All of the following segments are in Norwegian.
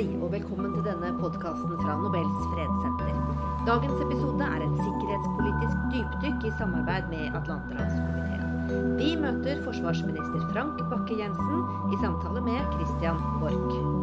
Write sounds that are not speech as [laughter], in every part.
Hei og velkommen til denne podkasten fra Nobels fredssenter. Dagens episode er et sikkerhetspolitisk dypdykk i samarbeid med Atlanterhavskomiteen. Vi møter forsvarsminister Frank Bakke-Jensen i samtale med Christian Borch.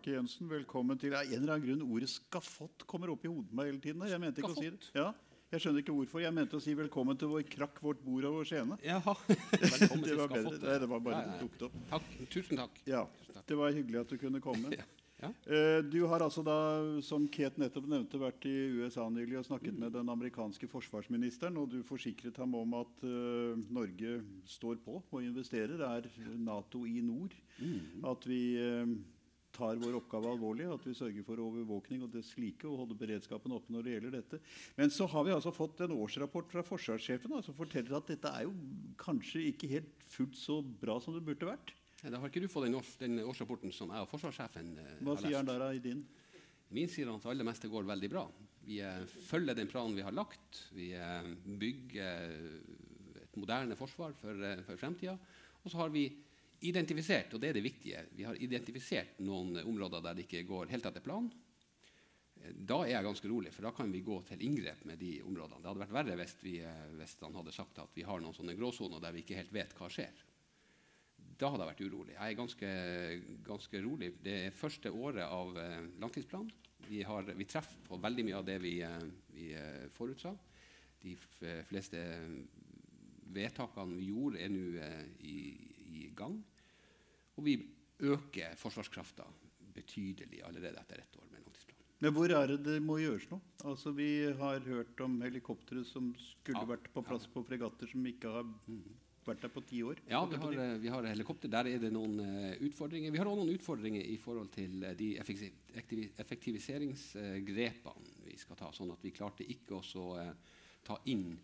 Frank Bakke-Jensen, velkommen til Av en eller annen grunn ordet 'skafott' kommer opp i hodet meg hele tiden. Jeg mente ikke å si det. Ja, jeg skjønner ikke hvorfor. Jeg mente å si 'velkommen til vår krakk, vårt bord og vår skjene'. Jaha. [laughs] Velkommen Det til var bedre. Nei, det var bare ja. dukket opp. Takk. Tusen takk. Ja, Det var hyggelig at du kunne komme. [laughs] Ja. Ja. Eh, Du har altså da, som Kate nettopp nevnte, vært i USA nylig og snakket med den amerikanske forsvarsministeren, og du forsikret ham om at uh, Norge står på og investerer. Det er Nato i nord. At vi eh, tar vår oppgave alvorlig, at vi sørger for overvåkning og det slike, og holder beredskapen oppe når det gjelder dette. Men så har vi altså fått en årsrapport fra forsvarssjefen som forteller at dette er jo kanskje ikke helt fullt så bra som det burde vært. Da har ikke du fått den, års, den årsrapporten som jeg og forsvarssjefen eh, Hva har sier han lest. der i din? Min sier at det meste går veldig bra. Vi eh, følger den planen vi har lagt. Vi eh, bygger et moderne forsvar for, eh, for fremtida. Og så har vi identifisert, og det er det viktige, vi har identifisert noen områder der det ikke går helt etter planen. Da er jeg ganske rolig, for da kan vi gå til inngrep med de områdene. Det hadde vært verre hvis, vi, eh, hvis han hadde sagt at vi har noen sånne gråsoner der vi ikke helt vet hva skjer. Da hadde jeg vært urolig. Jeg er ganske, ganske rolig. Det er første året av eh, langtidsplanen. Vi, vi treffer på veldig mye av det vi, eh, vi forutsa. De fleste vedtakene vi gjorde, er nå i, i gang. Og vi øker forsvarskrafta betydelig allerede etter ett år med langtidsplanen. Men hvor er det det må gjøres noe? Altså, vi har hørt om helikoptre som skulle Ja, vært på plass på fregatter som ikke har vært der på ti år. Ja, vi har, eh, vi har helikopter. Der er det noen uh, utfordringer. Vi har også noen utfordringer i forhold til uh, de effektiviseringsgrepene uh, vi skal ta. Sånn at vi klarte ikke å ta inn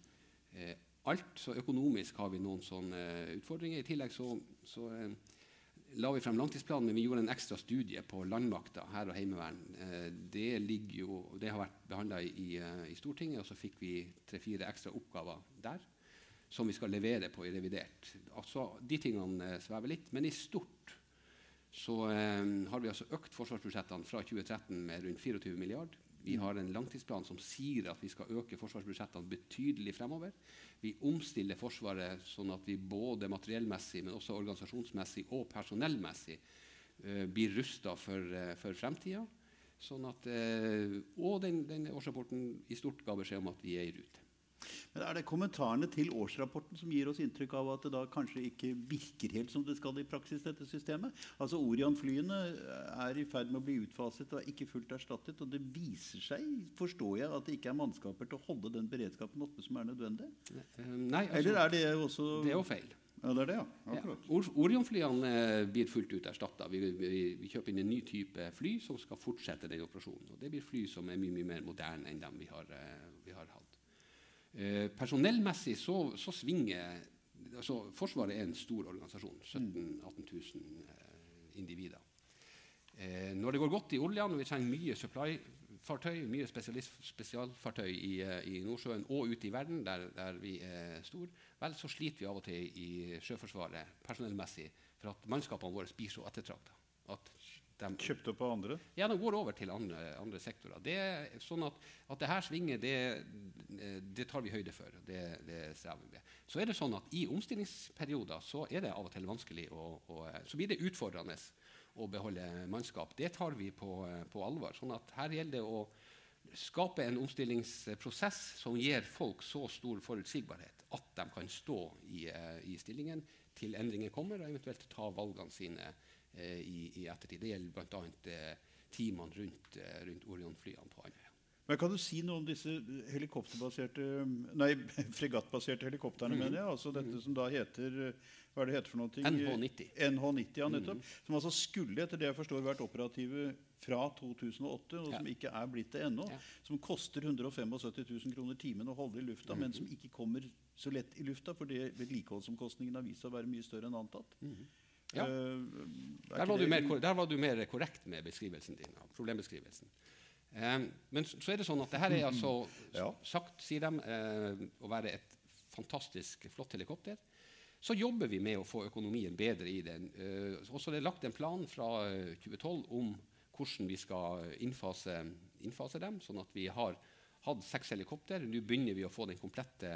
alt. Så økonomisk har vi noen sånne eh, utfordringer. I tillegg så, så eh, la vi frem langtidsplanen, men vi gjorde en ekstra studie på landmakta, hær og heimevern. Eh, det, jo, det har vært behandla i, i Stortinget, og så fikk vi tre-fire ekstra oppgaver der som vi skal levere på i revidert. Altså, de tingene svever litt, men i stort så har vi altså økt forsvarsbudsjettene fra 2013 med rundt 24 milliard. Vi har en langtidsplan som sier at vi skal øke forsvarsbudsjettene betydelig fremover. Vi omstiller Forsvaret sånn at vi både materiellmessig, men også organisasjonsmessig og personellmessig uh, blir rusta for, uh, for fremtida. Sånn eh, og den, den årsrapporten i stort ga beskjed om at vi er i rute. Men Er det kommentarene til årsrapporten som gir oss inntrykk av at det da kanskje ikke virker helt som det skal i praksis, dette systemet? Altså Orion-flyene er i ferd med å bli utfaset og er ikke fullt erstattet. Og det viser seg, forstår jeg, at det ikke er mannskaper til å holde den beredskapen oppe som er nødvendig. Eh, nei, altså, Eller er det også det er jo feil. Ja, det er det, ja. Akkurat. Ja. Orion-flyene eh, blir fullt ut erstatta. Vi, vi, vi kjøper inn en ny type fly som skal fortsette den operasjonen. Og det blir fly som er mye, mye mer moderne enn dem vi har, eh, vi har hatt. Eh, personellmessig så, så svinger altså Forsvaret er en stor organisasjon. 17 000-18 000 eh, individer. Eh, når det går godt i olja, og vi trenger mye supply-fartøy, mye spesialfartøy i, eh, i Nordsjøen og ute i verden, der, der vi er store, vel, så sliter vi av og til i Sjøforsvaret personellmessig for at mannskapene våre blir så ettertrakta. At de, Kjøpt opp av andre? ja, de går over til andre, andre sektorer. Det er sånn at, at det her svinger, det, det tar vi høyde for. Det, det strever vi med. Så er det sånn at i omstillingsperioder så er det av og til vanskelig å, å Så blir det utfordrende å beholde mannskap. Det tar vi på, på alvor. sånn at her gjelder det å skape en omstillingsprosess som gir folk så stor forutsigbarhet at de kan stå i, eh, i stillingen til endringer kommer, og eventuelt ta valgene sine i, i ettertid. Det gjelder bl.a. Eh, teamene rundt, eh, rundt Orion-flyene på Andøya. Men Kan du si noe om disse helikopterbaserte Nei, [laughs] fregattbaserte helikoptrene, mener jeg? Altså dette som da heter Hva er det heter for noe? NH90. NH90, ja, nettopp. Som altså skulle, etter det jeg forstår, vært operative fra 2008, og Ja. som ikke er blitt det ennå. Ja. Som koster 175 000 kroner timen å holde i lufta, men som ikke kommer så lett i lufta fordi vedlikeholdsomkostningene har vist seg å være mye større enn antatt. Ja. Eh, er Der var, du mer, der var du mer korrekt med beskrivelsen din. problembeskrivelsen. Um, men så er det sånn at det her er altså Ja. sagt, sier de, uh, å være et fantastisk flott helikopter. Så jobber vi med å få økonomien bedre i den. Uh, også det er lagt en plan fra eh, 2012 om hvordan vi skal innfase, innfase dem, sånn at vi har hatt seks helikopter. Nå begynner vi å få den komplette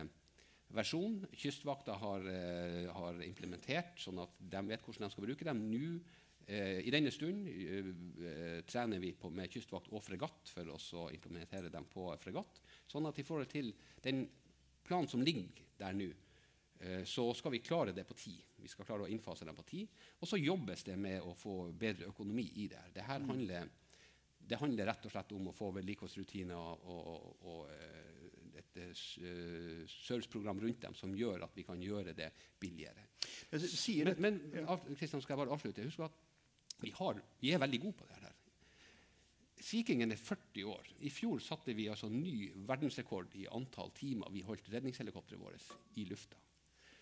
versjonen. Kystvakta har, eh, har implementert, sånn at de vet hvordan de skal bruke dem. Nå, eh, I denne stund eh, trener vi på, med kystvakt og fregatt for å implementere dem på fregatt. Sånn at i forhold til den planen som ligger der nå, eh, så skal vi klare det på tid. Vi skal klare å innfase dem på tid. Og så jobbes det med å få bedre økonomi i det. Dette Det her handler, det handler rett og slett om å få vedlikeholdsrutiner og, og, og eh, et uh, serviceprogram rundt dem som gjør at vi kan gjøre det billigere. Men, men Kristian, skal jeg bare avslutte? Husk at vi, har, vi er veldig gode på det her. Sea Kingen er 40 år. I fjor satte vi altså ny verdensrekord i antall timer vi holdt redningshelikopteret vårt i lufta.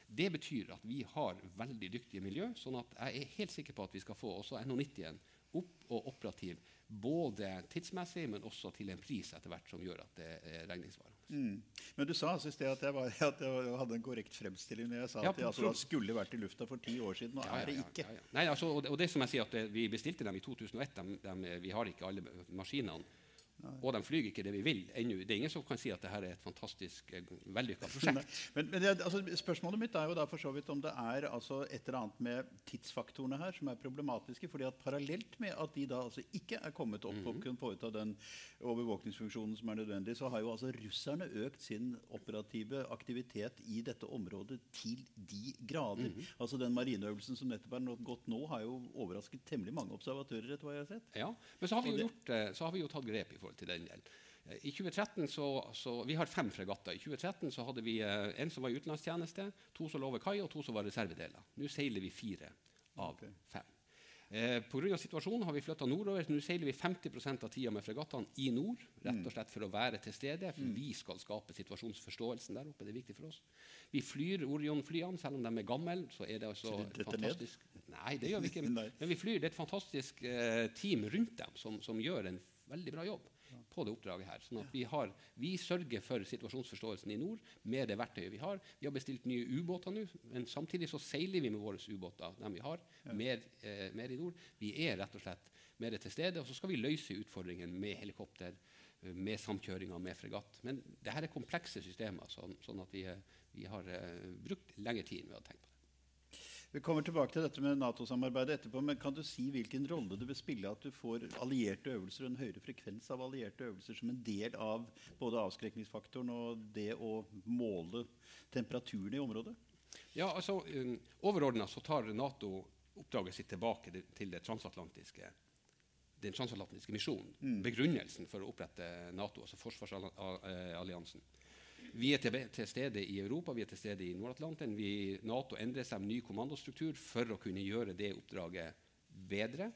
Det betyr at vi har veldig dyktige miljø, sånn at jeg er helt sikker på at vi skal få også NH90-en opp og operativ både tidsmessig, men også til en pris etter hvert som gjør at det er regningssvarende. Mm. Men du sa altså i sted at jeg, var, [laughs] at jeg hadde en korrekt fremstilling når jeg sa Ja, at de altså, skulle vært i lufta for ti år siden. Nå Ja, er det ja, ja, ikke. ja, ja. Nei, altså, og, det, og det som jeg sier at eh, Vi bestilte dem i 2001. Dem, dem, eh, vi har ikke alle maskinene. Og de flyr ikke det vi vil ennå. Det er ingen som kan si at dette er et fantastisk eh, vellykka [laughs] prosjekt. Men, men altså, spørsmålet mitt er jo da for så vidt om det er altså, et eller annet med tidsfaktorene her som er problematiske. fordi at parallelt med at de da altså ikke er kommet opp og kunne foreta den overvåkningsfunksjonen som er nødvendig, så har jo altså russerne økt sin operative aktivitet i dette området til de grader. Altså Den marineøvelsen som nettopp er gått nå, har jo overrasket temmelig mange observatører. etter hva jeg har sett. Ja, Men så har vi jo, det- gjort, eh, så har vi jo tatt grep i forhold til den delen. Eh, I 2013 så, så, Vi har fem fregatter. I 2013 så hadde vi eh, en som var i utenlandstjeneste, to som lå ved kai, og to som var reservedeler. Nå seiler vi fire av fem. Eh, Pga. situasjonen har vi flytta nordover. Nå seiler vi 50% av tida med fregattene i nord. Rett og slett for å være til stede. For vi skal skape situasjonsforståelsen der oppe. Det er viktig for oss. Vi flyr Orion-flyene, selv om de er gamle. så er det altså det fantastisk ned? Nei, det gjør vi ikke. [laughs] Men vi flyr. Det er et fantastisk eh, team rundt dem som, som gjør en veldig bra jobb på det oppdraget her. Sånn at vi, har, vi sørger for situasjonsforståelsen i nord med det verktøyet vi har. Vi har bestilt nye ubåter nå, men samtidig så seiler vi med våre ubåter, dem vi har, mer, eh, mer i nord. Vi er rett og slett mer til stede, og så skal vi løse utfordringen med helikopter, med samkjøringer med fregatt. Men det her er komplekse systemer, sånn, sånn at vi, eh, vi har eh, brukt lengre tid med å tenke på. Vi kommer tilbake til dette med Nato-samarbeidet etterpå, men kan du si hvilken rolle det vil spille at du får allierte øvelser og en høyere frekvens av allierte øvelser som en del av både avskrekningsfaktoren og det å måle temperaturen i området? Ja, altså um, Overordna så tar Nato oppdraget sitt tilbake til det transatlantiske den transatlantiske misjonen. Begrunnelsen for å opprette Nato, altså forsvarsalliansen. Vi er til, til stede i Europa, vi er til stede i Nord-Atlanteren. Nato endrer seg med ny kommandostruktur for å kunne gjøre det oppdraget bedre.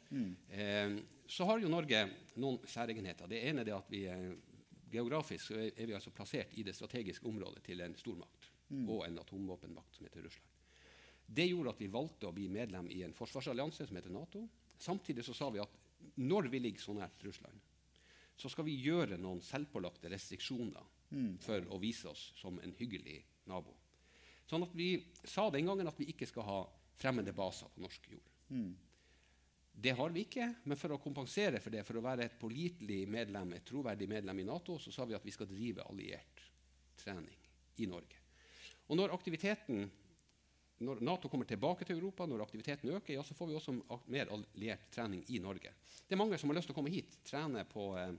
Eh, så har jo Norge noen særegenheter. Det ene er det at vi eh, geografisk er, vi altså plassert i det strategiske området til en stormakt og en atomvåpenmakt som heter Russland. Det gjorde at vi valgte å bli medlem i en forsvarsallianse som heter Nato. Samtidig så sa vi at når vi ligger så nært Russland, så skal vi gjøre noen selvpålagte restriksjoner for å vise oss som en hyggelig nabo. Sånn at vi sa den gangen at vi ikke skal ha fremmede baser på norsk jord. Det har vi ikke, men for å kompensere for det, for å være et pålitelig medlem, et troverdig medlem i Nato, så sa vi at vi skal drive alliert trening i Norge. Og når aktiviteten når Nato kommer tilbake til Europa, når aktiviteten øker, ja, så får vi også mer alliert trening i Norge. Det er mange som har lyst til å komme hit, trene på eh,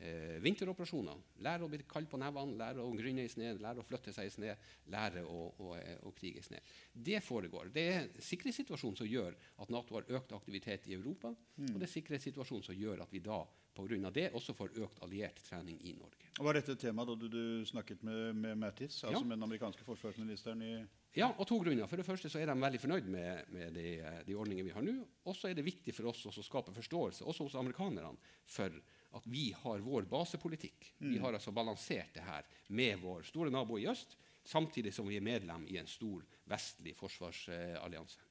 eh, vinteroperasjoner. Lære å bli kald på nevene, lære å grynne i sne, lære å flytte seg i sne, lære å, å, eh, å krige i sne. Det foregår. Det er sikkerhetssituasjonen som gjør at Nato har økt aktivitet i Europa, og det er sikkerhetssituasjonen som gjør at vi da på grunn av det også får økt alliert trening i Norge. Og Var dette et tema da du, du snakket med, med Mattis, altså Ja. med den amerikanske forsvarsministeren i Ja, og to grunner. For det første så er de veldig fornøyd med, med de, eh, de ordningene vi har nå. Og så er det viktig for oss å skape forståelse, også hos amerikanerne, for at vi har vår basepolitikk. Vi har altså balansert det her med vår store nabo i øst, samtidig som vi er medlem i en stor vestlig forsvarsallianse.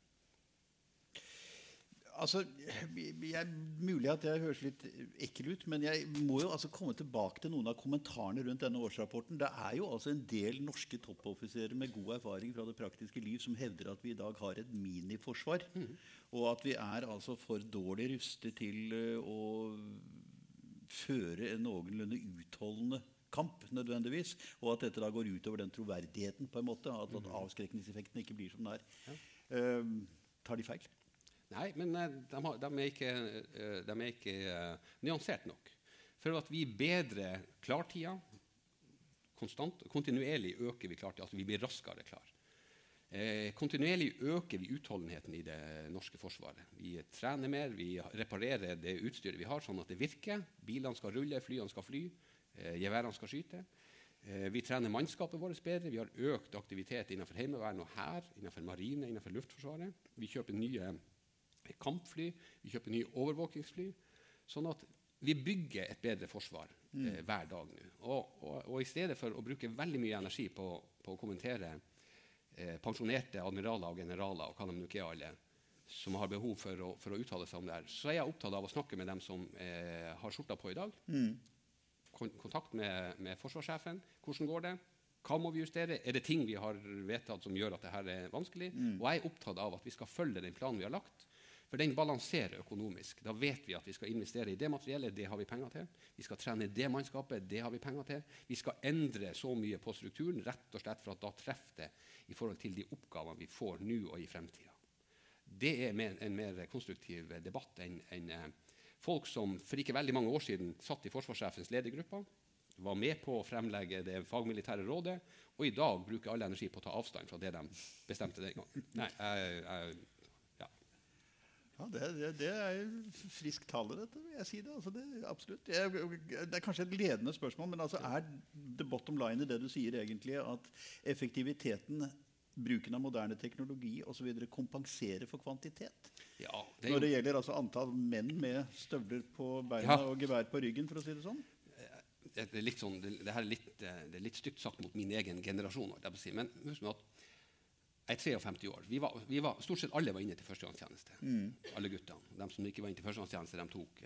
Altså, jeg, Mulig at jeg høres litt ekkel ut, men jeg må jo altså komme tilbake til noen av kommentarene rundt denne årsrapporten. Det er jo altså en del norske toppoffiserer med god erfaring fra det praktiske liv som hevder at vi i dag har et miniforsvar. Mm. Og at vi er altså for dårlig rustet til uh, å føre en noenlunde utholdende kamp, nødvendigvis. Og at dette da går utover den troverdigheten, på en måte. At, at mm. avskrekningseffekten ikke blir som den er. Ja. Uh, tar de feil? Nei, men eh, de, har, de, er ikke, eh, de er ikke uh, nyansert nok. For at vi bedrer klartida konstant, kontinuerlig øker vi klartida. Altså vi blir raskere klar. Eh, kontinuerlig øker vi utholdenheten i det norske forsvaret. Vi trener mer, vi reparerer det utstyret vi har, sånn at det virker. Bilene skal rulle, flyene skal fly, eh, geværene skal skyte. Eh, vi trener mannskapet vårt bedre. Vi har økt aktivitet innenfor Heimevernet og hær, innenfor marine, innenfor Luftforsvaret. Vi kjøper nye kampfly, vi kjøper nye overvåkingsfly. Sånn at vi bygger et bedre forsvar mm. eh, hver dag nå. Og, og, og, i stedet for å bruke veldig mye energi på, på å kommentere pensjonerte admiraler og generaler og hva de ikke er alle, som har behov for å, for å, uttale seg om det her, så er jeg opptatt av å snakke med dem som eh, har skjorta på i dag. Mm. kontakt med, med, forsvarssjefen. Hvordan går det? Hva må vi justere? Er det ting vi har vedtatt som gjør at dette er vanskelig? Mm. Og jeg er opptatt av at vi skal følge den planen vi har lagt. For den balanserer økonomisk. Da vet vi at vi skal investere i det materiellet, det har vi penger til. Vi skal trene det mannskapet, det har vi penger til. Vi skal endre så mye på strukturen rett og slett for at da treffer det i forhold til de oppgavene vi får nå og i fremtida. Det er en mer konstruktiv debatt enn en, eh, folk som for ikke veldig mange år siden satt i forsvarssjefens ledergruppe, var med på å fremlegge det fagmilitære rådet, og i dag bruker alle energi på å ta avstand fra det de bestemte den gangen. Nei, jeg, jeg ja, det, det, det er frisk tale, dette, vil jeg si det. Altså det absolutt. Jeg, det er kanskje et ledende spørsmål, men altså er the bottom line i det du sier, egentlig at effektiviteten, bruken av moderne teknologi osv. kompenserer for kvantitet? Ja, det Når det gjelder altså antall menn med støvler på beina ja. og gevær på ryggen, for å si det sånn? Det, er litt sånn, det, det, er litt, det er litt stygt sagt mot min egen generasjon. Men husk at jeg er 53 år. Vi var, vi var, stort sett alle var inne til førstegangstjeneste. Mm. Alle guttene. De som ikke var inne til førstegangstjeneste, de tok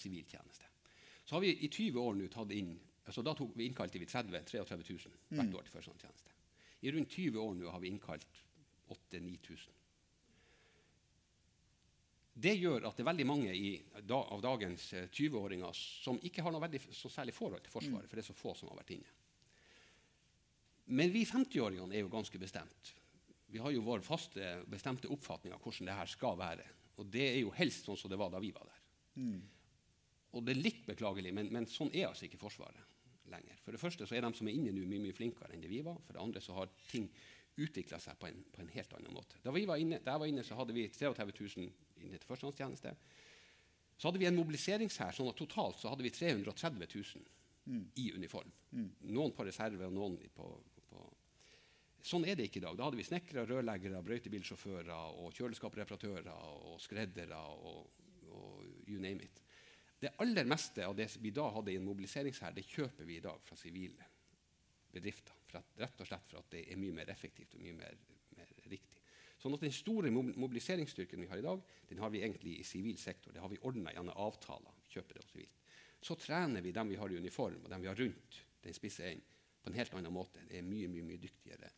siviltjeneste. Eh, så har vi i 20 år nå tatt inn altså Da tok vi innkalte vi 30 33 000 hvert mm. år til førstegangstjeneste. I rundt 20 år nå har vi innkalt 8000-9000. Det gjør at det er veldig mange i, da, av dagens 20-åringer eh, som ikke har noe veldig, så særlig forhold til Forsvaret, mm. for det er så få som har vært inne. Men vi 50-åringene er jo ganske bestemt vi har jo vår faste, bestemte oppfatning av hvordan det her skal være. Og det er jo helst sånn som det var da vi var der. Mm. Og det er litt beklagelig, men, men, sånn er altså ikke Forsvaret lenger. For det første så er de som er inne nå, mye mye flinkere enn det vi var. For det andre så har ting utvikla seg på en, på en, helt annen måte. Da, vi var inne, da jeg var inne, så hadde vi 33 000 inne til førstehåndstjeneste. Så hadde vi en mobiliseringshær, sånn at totalt så hadde vi 330 000 mm. i uniform. Mm. Noen på reserve og noen på, Sånn er det ikke i dag. Da hadde vi snekkere, rørleggere, brøytebilsjåfører, og kjøleskapreparatører og skreddere og, og, you name it. Det aller meste av det vi da hadde i en mobiliseringshær, det kjøper vi i dag fra sivile bedrifter. At, rett og slett for at det er mye mer effektivt og mye mer, mer riktig. Sånn at Den store mobiliseringsstyrken vi har i dag, den har vi egentlig i sivil sektor. Det har vi ordna gjennom avtaler. kjøper det sivilt. Så trener vi dem vi har i uniform, og dem vi har rundt den spisse enden, på en helt annen måte. Det er mye, mye, mye dyktigere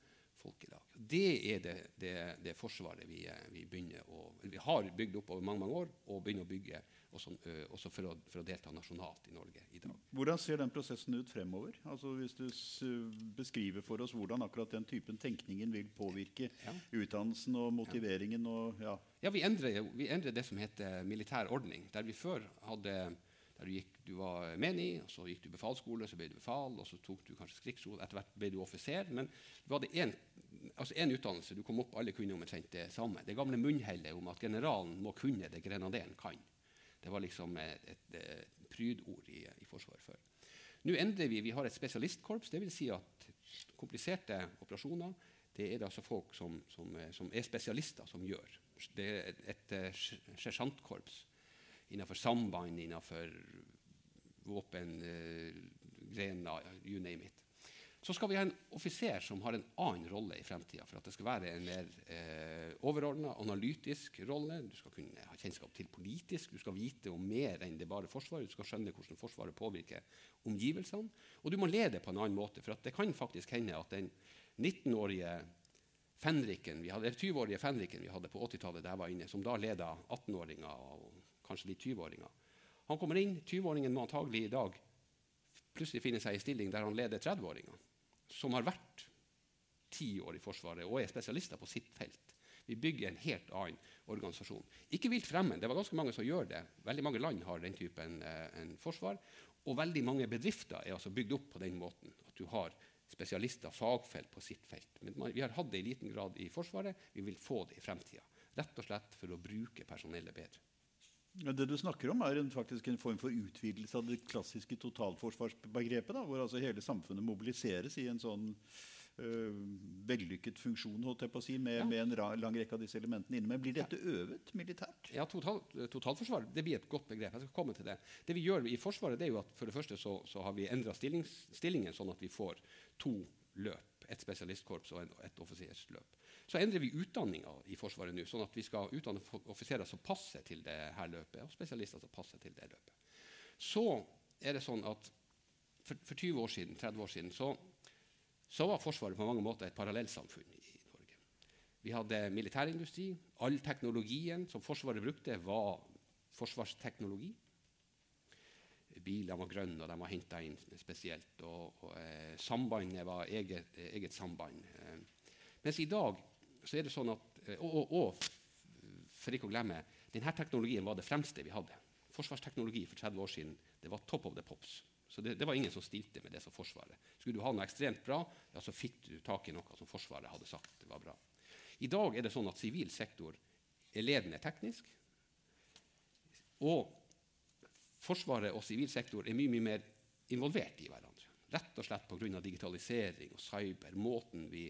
folk i dag. Det er det, det, det forsvaret vi, vi, å, vi, har bygd opp over mange, mange år, og begynner å bygge også, også for, å, for, å, delta nasjonalt i Norge i dag. Hvordan ser den prosessen ut fremover? Altså Hvis du beskriver for oss hvordan akkurat den typen tenkningen vil påvirke ja. utdannelsen og motiveringen og ja. ja vi, endrer, vi endrer det som heter militær ordning. Der vi før hadde der du, gikk, du var menig, og så gikk du befalsskole, så ble du befal, og så tok du kanskje krigsskole. Etter hvert ble du offiser. Men du hadde én altså en utdannelse. Du kom opp, alle kunne omtrent det samme. Det gamle munnhellet om at generalen må kunne det grenaderen kan. Det var liksom et, et, et prydord i, i, Forsvaret før. Nå endrer vi. Vi har et spesialistkorps. Det vil Si at kompliserte operasjoner det er det altså folk som, som, som, er spesialister, som gjør. Det er et, et, et sersjantkorps innenfor samband, innenfor våpengrener, you name it. Så skal vi ha en offiser som har en annen rolle i fremtida. For at det skal være en mer eh, overordna, analytisk rolle. Du skal kunne ha kjennskap til politisk. Du skal vite om mer enn det bare Forsvaret. Du skal skjønne hvordan Forsvaret påvirker omgivelsene. Og du må lede på en annen måte. For det kan faktisk hende at den 19-årige Fenriken vi hadde, 20-årige Fenriken vi hadde på 80-tallet, der var inne, som da leda 18-åringer og kanskje litt 20-åringer Han kommer inn. 20-åringen må antagelig i dag plutselig finne seg i stilling der han leder 30-åringer som har vært ti år i Forsvaret og er spesialister på sitt felt. Vi bygger en helt annen organisasjon. Ikke vilt fremmed. Det var ganske mange som gjør det. Veldig mange land har den typen eh, forsvar. Og veldig mange bedrifter er altså bygd opp på den måten. At du har spesialister, fagfelt, på sitt felt. Men man, vi har hatt det i liten grad i Forsvaret. Vi vil få det i fremtida. Rett og slett for å bruke personellet bedre. Det du snakker om, er en, faktisk en form for utvidelse av det klassiske totalforsvarsbegrepet. Da, hvor altså hele samfunnet mobiliseres i en sånn øh, vellykket funksjon si, med, ja. med en ra, lang rekke av disse elementene inne. Men blir dette øvet militært? Ja, total, Totalforsvar det blir et godt begrep. Jeg skal komme til Det Det vi gjør i Forsvaret, det er jo at for det første så, så har vi endra stillingen sånn at vi får to løp. Et spesialistkorps og et offisersløp. Så endrer vi utdanninga i Forsvaret nå, sånn at vi skal utdanne offiserer som passer til det her løpet, og spesialister som passer til det løpet. Så er det sånn at for, for 20 år siden, 30 år siden så, så, var Forsvaret på mange måter et parallellsamfunn i Norge. Vi hadde militærindustri. All teknologien som Forsvaret brukte, var forsvarsteknologi. Bilene var grønne, og de var henta inn spesielt. Og, og eh, sambandet var eget, eget samband. Eh, mens i dag så er det sånn at, eh, og, og, og, for ikke å glemme, denne teknologien var det fremste vi hadde. Forsvarsteknologi for 30 år siden det var top of the pops. Så det, det, var ingen som stilte med det som Forsvaret. Skulle du ha noe ekstremt bra, ja, så fikk du tak i noe som Forsvaret hadde sagt var bra. I dag er det sånn at sivil sektor er ledende teknisk. Og Forsvaret og sivil sektor er mye, mye mer involvert i hverandre. Rett og slett pga. digitalisering og cyber. Måten vi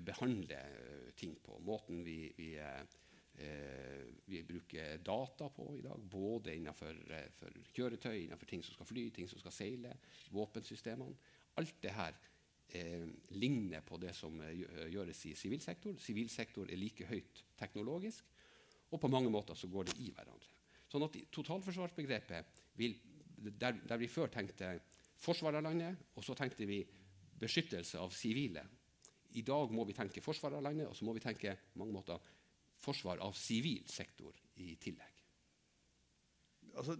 behandler eh, ting på. Måten vi, vi, eh, vi, bruker data på i dag, både innenfor eh, kjøretøy, innenfor ting som skal fly, ting som skal seile, våpensystemene. Alt det her eh, ligner på det som gjøres i sivil sektor. Sivil sektor er like høyt teknologisk, og på mange måter så går det i hverandre. Sånn at Totalforsvarsbegrepet vil, der, der vi før tenkte forsvar av landet, og så tenkte vi beskyttelse av sivile, i dag må vi tenke forsvar av landet, og så må vi tenke mange måter forsvar av sivil sektor i tillegg. Altså,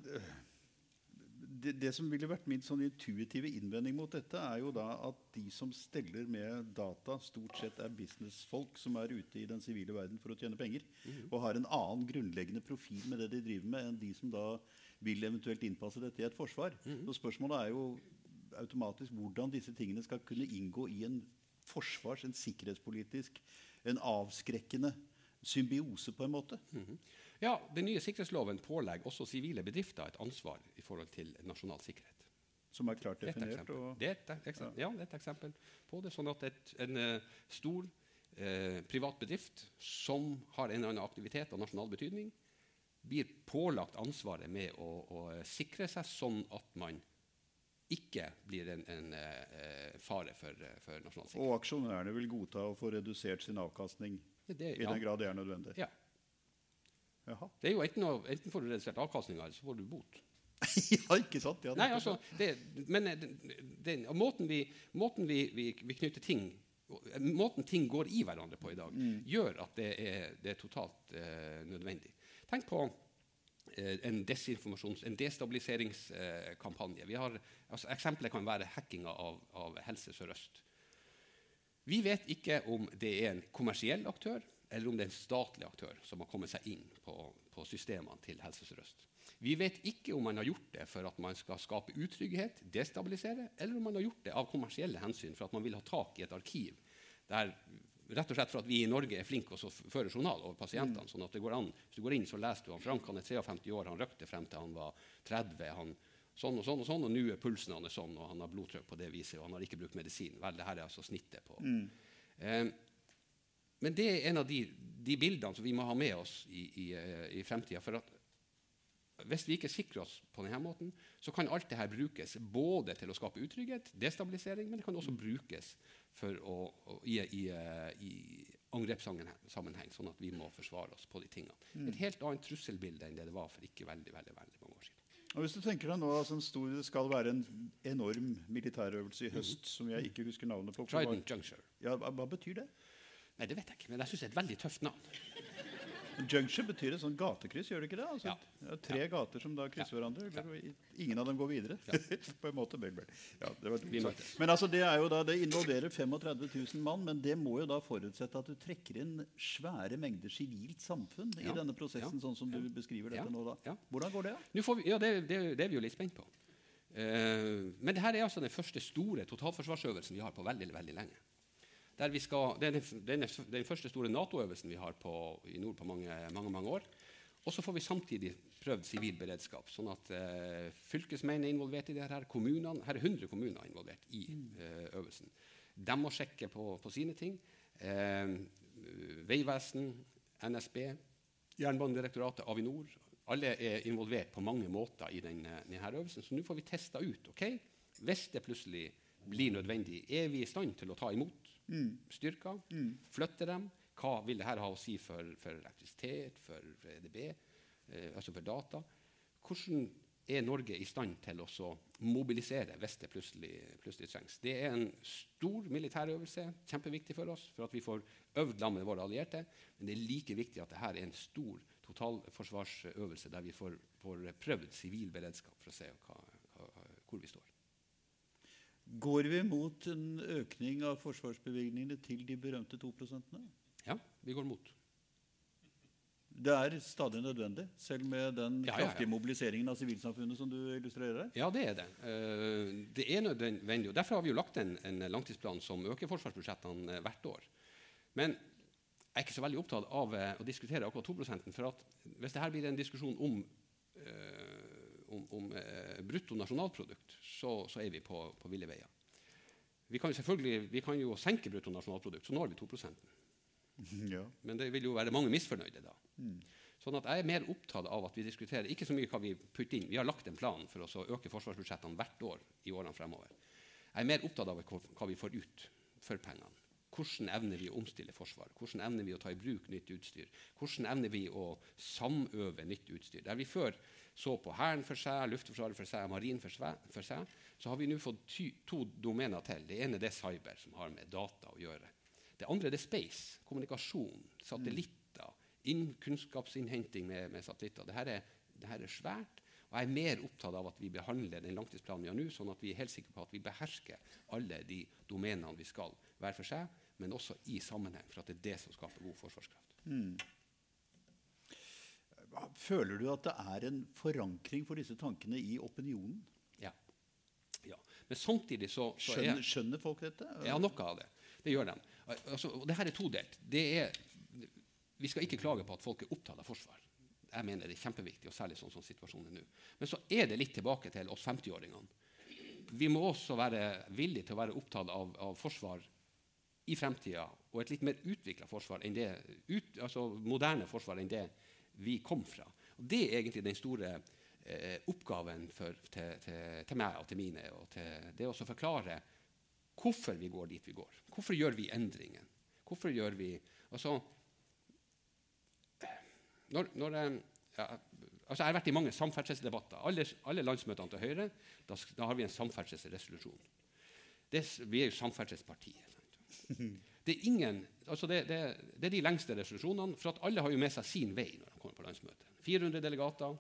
det, det, som ville vært min sånn intuitive innvending mot dette, er jo da at de som steller med data, stort sett er businessfolk som er ute i den sivile verden for å tjene penger, mm. og har en annen grunnleggende profil med det de driver med, enn de som da vil eventuelt innpasse dette i et forsvar. Mm. Så spørsmålet er jo automatisk hvordan disse tingene skal kunne inngå i en forsvars-, en sikkerhetspolitisk, en avskrekkende symbiose, på en måte. Mm -hmm. Ja, Den nye sikkerhetsloven pålegger også sivile bedrifter et ansvar i forhold til nasjonal sikkerhet. Som er klart definert? Det er, et, eksempel, ja. det er et eksempel på det. Sånn at et, en uh, stor uh, privat bedrift som har en eller annen aktivitet av nasjonal betydning, blir pålagt ansvaret med å, å sikre seg sånn at man ikke blir en, en uh, fare for, for, nasjonal sikkerhet. Og aksjonærene vil godta å få redusert sin avkastning det, i ja. den grad det er nødvendig? Ja. Jaha. Det er jo Enten, enten får du redusert avkastninga, eller så får du bot. [laughs] ja, ikke sant? Ja, Nei, altså, det, men eh, det, måten, vi, måten vi, vi, vi, knytter ting Måten ting går i hverandre på i dag, mm. gjør at det er, det er totalt uh, nødvendig. Tenk på Eh, en desinformasjons-, en destabiliseringskampanje. Har, altså, Eksempelet kan være hackinga av, av, Helse Sør-Øst. Vi vet ikke om det er en kommersiell aktør eller om det er en statlig aktør som har kommet seg inn på, på systemene til Helse Sør-Øst. Vi vet ikke om man har gjort det for at man skal skape utrygghet, destabilisere, eller om man har gjort det av kommersielle hensyn for at man vil ha tak i et arkiv der Rett og slett for at vi i Norge er flinke til å føre journal over pasientene. Mm. sånn at det går an, Hvis du går inn, så leser du han Frank han er 53 år, han røkte frem til han var 30. han sånn og sånn og sånn, og nå er pulsen hans sånn, og han har blodtrykk på det viset, og han har ikke brukt medisin. Vel, det her er altså snittet på. Mm. Eh, men det er en av de, de, bildene som vi må ha med oss i, i, eh, i fremtida. For at hvis vi ikke sikrer oss på denne måten, så kan alt dette brukes både til å skape utrygghet, destabilisering, men det kan også brukes å, i, i, i angrepssammenheng, sånn at vi må forsvare oss på de tingene. Mm. Et helt annet trusselbilde enn det det var for ikke veldig, veldig, veldig mange år siden. Og hvis du tenker deg nå altså stor, Det skal være en enorm militærøvelse i høst mm. som jeg ikke husker navnet på. Trident Juncture. Ja, hva, hva betyr det? Nei, Det vet jeg ikke, men jeg syns det er et veldig tøft navn. Junction betyr et sånn gatekryss, gjør det ikke det? Altså, ja. Tre ja. gater som da krysser ja. hverandre. Ingen av dem går videre. [laughs] på en måte, vel, vel. Det men altså, det, da, det, involverer 35 000 mann, men det må jo da forutsette at du trekker inn svære mengder sivilt samfunn i denne prosessen, sånn som du beskriver dette nå. da. Hvordan går det? Vi, ja, det, det, det, er vi jo litt spent på. Uh, men dette er altså den første store totalforsvarsøvelsen vi har på veldig, veldig lenge. Skal, det er den, den, den, første store Nato-øvelsen vi har på, i nord på mange, mange, mange år. Og så får vi samtidig prøvd sivil beredskap. sånn at eh, Fylkesmennene er involvert i det her. kommunene, Her er 100 kommuner involvert i eh, øvelsen. De må sjekke på, på sine ting. Eh, Vegvesen, NSB, Jernbanedirektoratet, Avinor. Alle er involvert på mange måter i denne, denne øvelsen. Så nå får vi testa ut. ok, Hvis det plutselig blir nødvendig, er vi i stand til å ta imot mm. styrker. Mm. Flytte dem. Hva vil dette ha å si for, for elektrisitet, for, for EDB, eh, altså for data? Hvordan er Norge i stand til å mobilisere hvis det plutselig, plutselig, trengs? Det er en stor militærøvelse, kjempeviktig for oss, for at vi får øvd sammen med våre allierte. Men det er like viktig at dette er en stor totalforsvarsøvelse der vi får, får prøvd sivil beredskap for å se hva, hva, hvor vi står. Går vi mot en økning av forsvarsbevilgningene til de berømte 2% Ja, vi går mot. Det er stadig nødvendig, selv med den ja, kraftige ja, ja. mobiliseringen av sivilsamfunnet som du illustrerer? Ja, det er det. Uh, det er nødvendig. og Derfor har vi jo lagt en, en langtidsplan som øker forsvarsbudsjettene uh, hvert år. Men jeg er ikke så veldig opptatt av uh, å diskutere akkurat 2% for at hvis dette blir en diskusjon om om, om eh, brutto nasjonalprodukt, så, så, er vi på, på ville veier. Vi kan, vi kan jo senke brutto nasjonalprodukt, så når vi 2 [laughs] ja. Men det vil jo være mange misfornøyde da. Mm. Sånn at Jeg er mer opptatt av at vi diskuterer ikke så mye hva vi putter inn. Vi har lagt en plan for å øke forsvarsbudsjettene hvert år i årene fremover. Jeg er mer opptatt av hva vi får ut for pengene. Hvordan evner vi å omstille Forsvaret? Hvordan evner vi å ta i bruk nytt utstyr? Hvordan evner vi å samøve nytt utstyr? Der vi før så på Hæren for seg, Luftforsvaret for seg, Marinen for, for, seg, så har vi nå fått ty, to domener til. Det ene det er cyber, som har med data å gjøre. Det andre det er space, kommunikasjon, satellitter, inn, kunnskapsinnhenting med, med satellitter. Dette er, dette er svært. Og jeg er mer opptatt av at vi behandler den langtidsplanen vi har nå, sånn at vi er helt sikre på at vi behersker alle de domenene vi skal, hver for seg, men også i sammenheng, for at det er det som skaper god forsvarskraft. Mm. Føler du at det er en forankring for disse tankene i opinionen? Ja. ja. Men samtidig så, så skjønner, er, skjønner, folk dette? Ja, noe av det. Det gjør de. Altså, og det her er todelt. Det er, vi skal ikke klage på at folk er opptatt av forsvar. Jeg mener det er kjempeviktig, og særlig sånn som situasjonen er nå. Men så er det litt tilbake til oss 50-åringene. Vi må også være villige til å være opptatt av, av forsvar i fremtida, og et litt mer utvikla forsvar enn det, ut, altså moderne forsvar enn det vi kom fra. Og det er egentlig den store eh, oppgaven for, til, til, til, meg og til mine. Og til, det å forklare hvorfor vi går dit vi går. Hvorfor gjør vi endringen? Hvorfor gjør vi altså, når, når ja, altså Jeg har vært i mange samferdselsdebatter. Alle, alle landsmøtene til Høyre, da, da, har vi en samferdselsresolusjon. Det, vi er jo samferdselspartiet. [laughs] Det er, ingen, altså det, det, det er de lengste resolusjonene, for at alle har jo med seg sin vei når de kommer på landsmøtet. 400 delegater,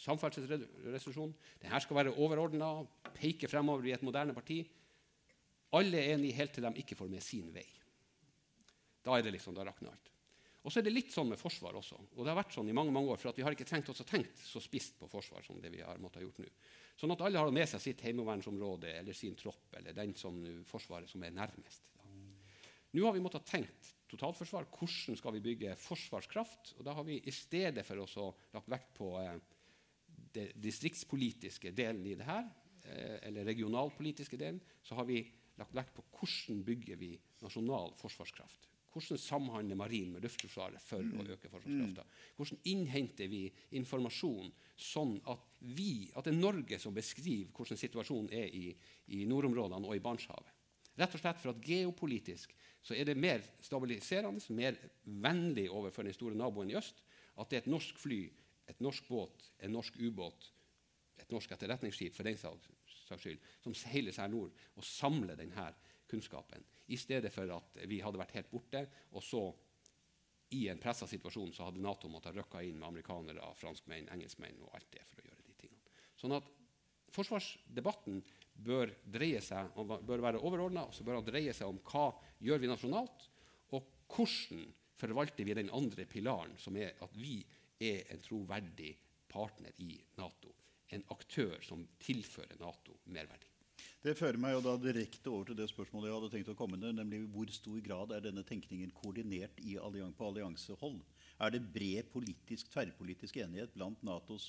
samferdselsresolusjon. Dette skal være overordna, peke fremover i et moderne parti. Alle er enige helt til de ikke får med sin vei. Da er det liksom, da rakner alt. Og så er det litt sånn med forsvar også. Og det har vært sånn i mange mange år, for vi har ikke trengt oss å tenke så spisst på forsvar som det vi har måttet ha gjort nå. Sånn at alle har med seg sitt heimevernsområde eller sin tropp eller den som forsvaret som er nærmest. Nå har vi måttet tenkt totalforsvar. Hvordan skal vi bygge forsvarskraft? Og da har vi i stedet for å lagt vekt på eh, det distriktspolitiske delen i det her, eh, eller regionalpolitiske delen, så har vi lagt vekt på hvordan bygger vi nasjonal forsvarskraft. Hvordan samhandler marin med Luftforsvaret for å øke forsvarskrafta? Hvordan innhenter vi informasjon sånn at, vi, at det er Norge som beskriver hvordan situasjonen er i, i nordområdene og i Barentshavet? Rett og slett for at geopolitisk så er det mer stabiliserende, mer vennlig overfor den store naboen i øst at det er et norsk fly, et norsk båt, en norsk ubåt, et norsk etterretningsskip for den saks skyld, som seiler seg nord og samler denne kunnskapen, i stedet for at vi hadde vært helt borte, og så i en pressa situasjon så hadde Nato måttet røkke inn med amerikanere, franskmenn, engelskmenn og alt det for å gjøre de tingene. Sånn at forsvarsdebatten bør, dreie seg, bør være overordna, og så bør han dreie seg om hva gjør vi nasjonalt, og hvordan forvalter vi den andre pilaren, som er at vi er en troverdig partner i Nato. En aktør som tilfører Nato merverdi. Det fører meg jo da direkte over til det spørsmålet jeg hadde tenkt å komme ned, nemlig hvor stor grad er denne tenkningen koordinert på alliansehold? Er det bred politisk, tverrpolitisk enighet blant Natos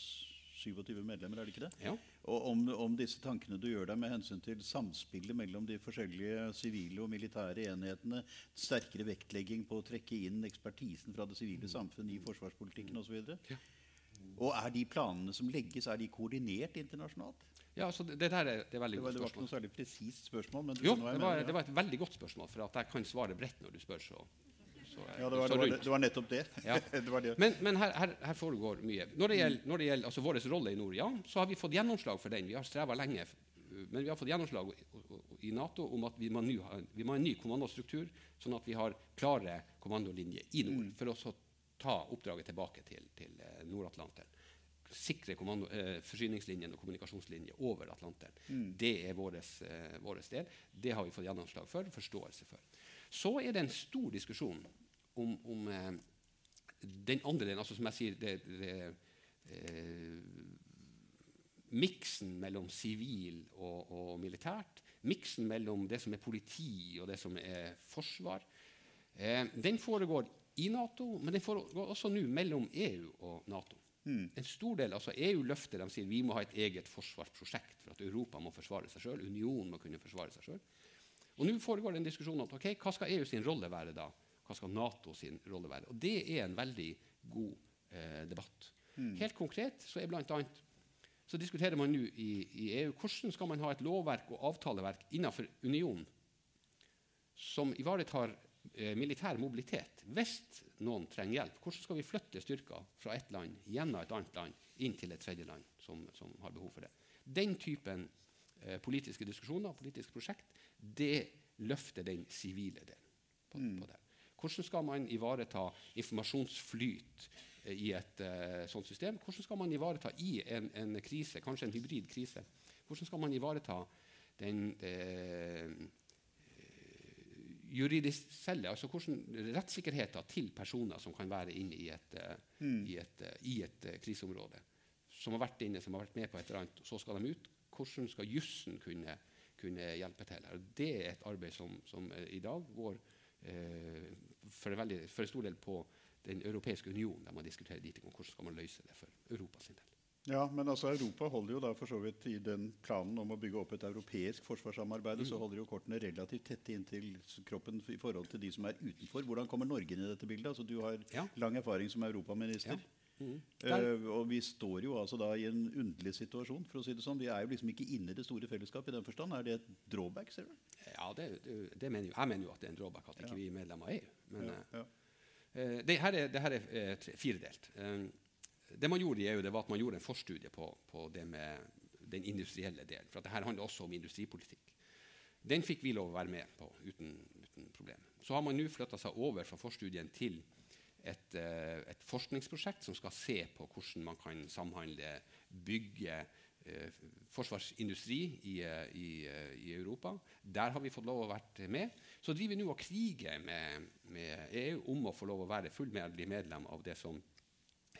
27 medlemmer, er det ikke det? Ja. Og om, om, disse tankene du gjør deg med hensyn til samspillet mellom de forskjellige sivile og militære enhetene, sterkere vektlegging på å trekke inn ekspertisen fra det sivile samfunn i forsvarspolitikken osv. Ja. Og er de planene som legges, er de koordinert internasjonalt? Ja, altså det, det, der er, det er veldig det var, godt spørsmål. Det var ikke noe særlig presist spørsmål. Men du jo, det var, det var, et veldig godt spørsmål, for at jeg kan svare bredt når du spør. så ja, det var, det, var, det var, nettopp det. Ja. [laughs] det men, men her, her, her, foregår mye. Når det gjelder, når gjelder altså vår rolle i nord, ja, så har vi fått gjennomslag for den. Vi har streva lenge, men vi har fått gjennomslag i Nato om at vi må, nu, vi må ha en ny kommandostruktur, sånn at vi har klare kommandolinjer i nord, mm. for å ta oppdraget tilbake til, til eh, Nord-Atlanteren. Sikre kommando, eh, forsyningslinjen og kommunikasjonslinjer over Atlanteren. Mm. Det er vår eh, del. Det har vi fått gjennomslag for, forståelse for. Så er det en stor diskusjon om, om eh, den andre delen, altså som jeg sier det, det eh, Miksen mellom sivil og, og, militært, miksen mellom det som er politi og det som er forsvar, eh, den foregår i Nato, men den foregår også nå mellom EU og Nato. Mm. En stor del, altså EU løfter de sier vi må ha et eget forsvarsprosjekt for at Europa må forsvare seg sjøl. Unionen må kunne forsvare seg sjøl. Og nå foregår det en diskusjon om okay, hva skal EU sin rolle være da? Hva skal NATO sin rolle være? Og Det er en veldig god eh, debatt. Mm. Helt konkret så, er blant annet, så diskuterer man nå i, i, EU hvordan skal man ha et lovverk og avtaleverk innenfor unionen som ivaretar eh, militær mobilitet. Hvis noen trenger hjelp, hvordan skal vi flytte styrker fra et land gjennom et annet land inn til et tredje land som, som har behov for det? Den typen eh, politiske diskusjoner, politiske prosjekt, det løfter den sivile delen på, mm. på det. Hvordan skal man ivareta informasjonsflyt eh, i et eh, sånt system? Hvordan skal man ivareta i en, en, krise, kanskje en hybrid krise, hvordan skal man ivareta den uh, juridiselle, altså hvordan rettssikkerheten til personer som kan være inne i et, mm. i et, i et kriseområde, som har vært inne, som har vært med på et eller annet, og så skal de ut. Hvordan skal jussen kunne, kunne hjelpe til? Det er et arbeid som, som i dag går Eh, for, veldig, for, en stor del på Den europeiske union, der man diskuterer dit. Hvordan skal man løse det for Europas del? Ja, men altså Europa holder jo da for så vidt i den planen om å bygge opp et europeisk forsvarssamarbeid, mm. så holder jo kortene relativt tette inntil kroppen i forhold til de som er utenfor. Hvordan kommer Norge inn i dette bildet? Altså, du har ja. lang erfaring som europaminister. Ja. Mm. Uh, og vi står jo altså da i en underlig situasjon. for å si det sånn. Vi er jo liksom ikke inne i det store fellesskapet i den forstand. Er det et drawback? ser du? Ja, det, det, mener jo, jeg mener jo at det er en drawback at ikke vi er medlem av EU. Men. Uh, det her er, det her er uh, firedelt. Det man gjorde i EU, det var at man gjorde en forstudie på, på det med den industrielle delen. For dette handler også om industripolitikk. Den fikk vi lov å være med på uten, uten problem. Så har man nå flytta seg over fra forstudien til et, eh, et, forskningsprosjekt som skal se på hvordan man kan samhandle, bygge eh, forsvarsindustri i, eh, i, eh, i, Europa. Der har vi fått lov å være med. Så driver vi nå og kriger med, med, EU om å få lov å være fullmedlem medlem av det som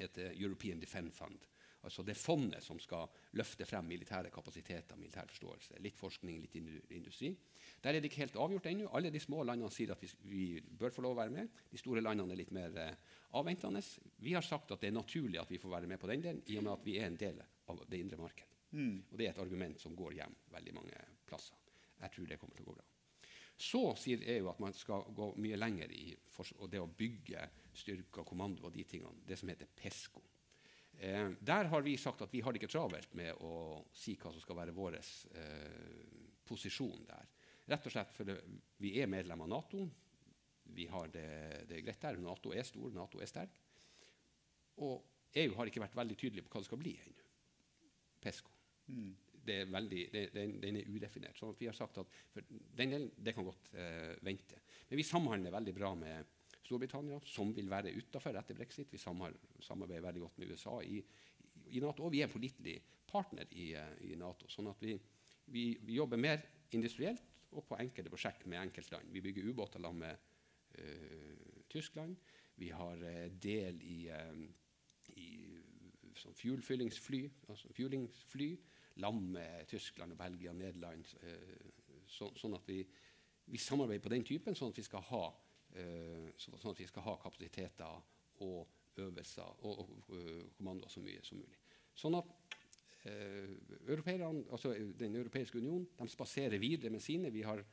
heter European Defence Fund. Altså det fondet som skal løfte frem militære kapasiteter, militær forståelse. Litt forskning, litt industri. Der er det ikke helt avgjort ennå. Alle de små landene sier at vi, vi, bør få lov å være med. De store landene er litt mer eh, avventende. Vi har sagt at det er naturlig at vi får være med på den delen, i og med at vi er en del av det indre markedet. Mm. Og det er et argument som går hjem veldig mange plasser. Jeg tror det kommer til å gå bra. Så sier EU at man skal gå mye lenger i det å bygge styrker, kommando og de tingene. Det som heter PESCO. Eh, der har vi sagt at vi har det ikke travelt med å si hva som skal være vår eh, posisjon der. Rett og slett fordi vi er medlem av Nato. Vi har det, det greit der. Nato er stor, Nato er sterk. Og EU har ikke vært veldig tydelig på hva det skal bli ennå. PESCO. Mm det er veldig, det, den, den, er udefinert. Så vi har sagt at den delen det kan godt eh, vente. Men vi samhandler veldig bra med Storbritannia, som vil være utafor etter brexit. Vi samarbeider veldig godt med USA i, i, Nato, og vi er en pålitelig partner i, eh, i, Nato. sånn at vi, vi, vi, jobber mer industrielt og på enkelte prosjekt med enkeltland. Vi bygger ubåter sammen med uh, Tyskland. Vi har uh, del i, uh, i sånn fuelfyllingsfly, altså fuelingsfly lam med Tyskland og Belgia og Nederland. Eh, så, sånn at vi, vi, samarbeider på den typen, sånn at vi skal ha, eh, sånn at vi skal ha kapasiteter og øvelser og, og, og kommandoer så mye som mulig. Sånn at eh, altså Den europeiske union de spaserer videre med sine. Vi har,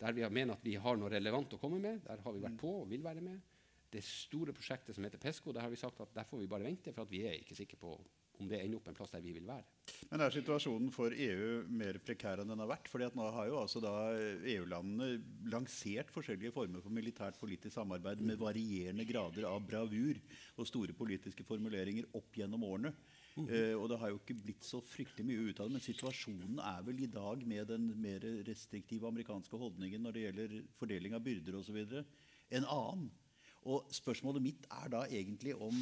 der vi har mener at vi har noe relevant å komme med, der har vi vært på og vil være med. Det store prosjektet som heter PESCO, der har vi sagt at der får vi bare vente, for vi er ikke sikre på om det ender opp en plass der vi vil være. Men er situasjonen for EU mer prekær enn den har vært? Fordi at nå har jo altså EU-landene lansert forskjellige former for militært politisk samarbeid med varierende grader av bravur og store politiske formuleringer opp gjennom årene. Mm. Uh, og det har jo ikke blitt så fryktelig mye ut av det. Men situasjonen er vel i dag med den mer restriktive amerikanske holdningen når det gjelder fordeling av byrder osv., en annen. Og spørsmålet mitt er da egentlig om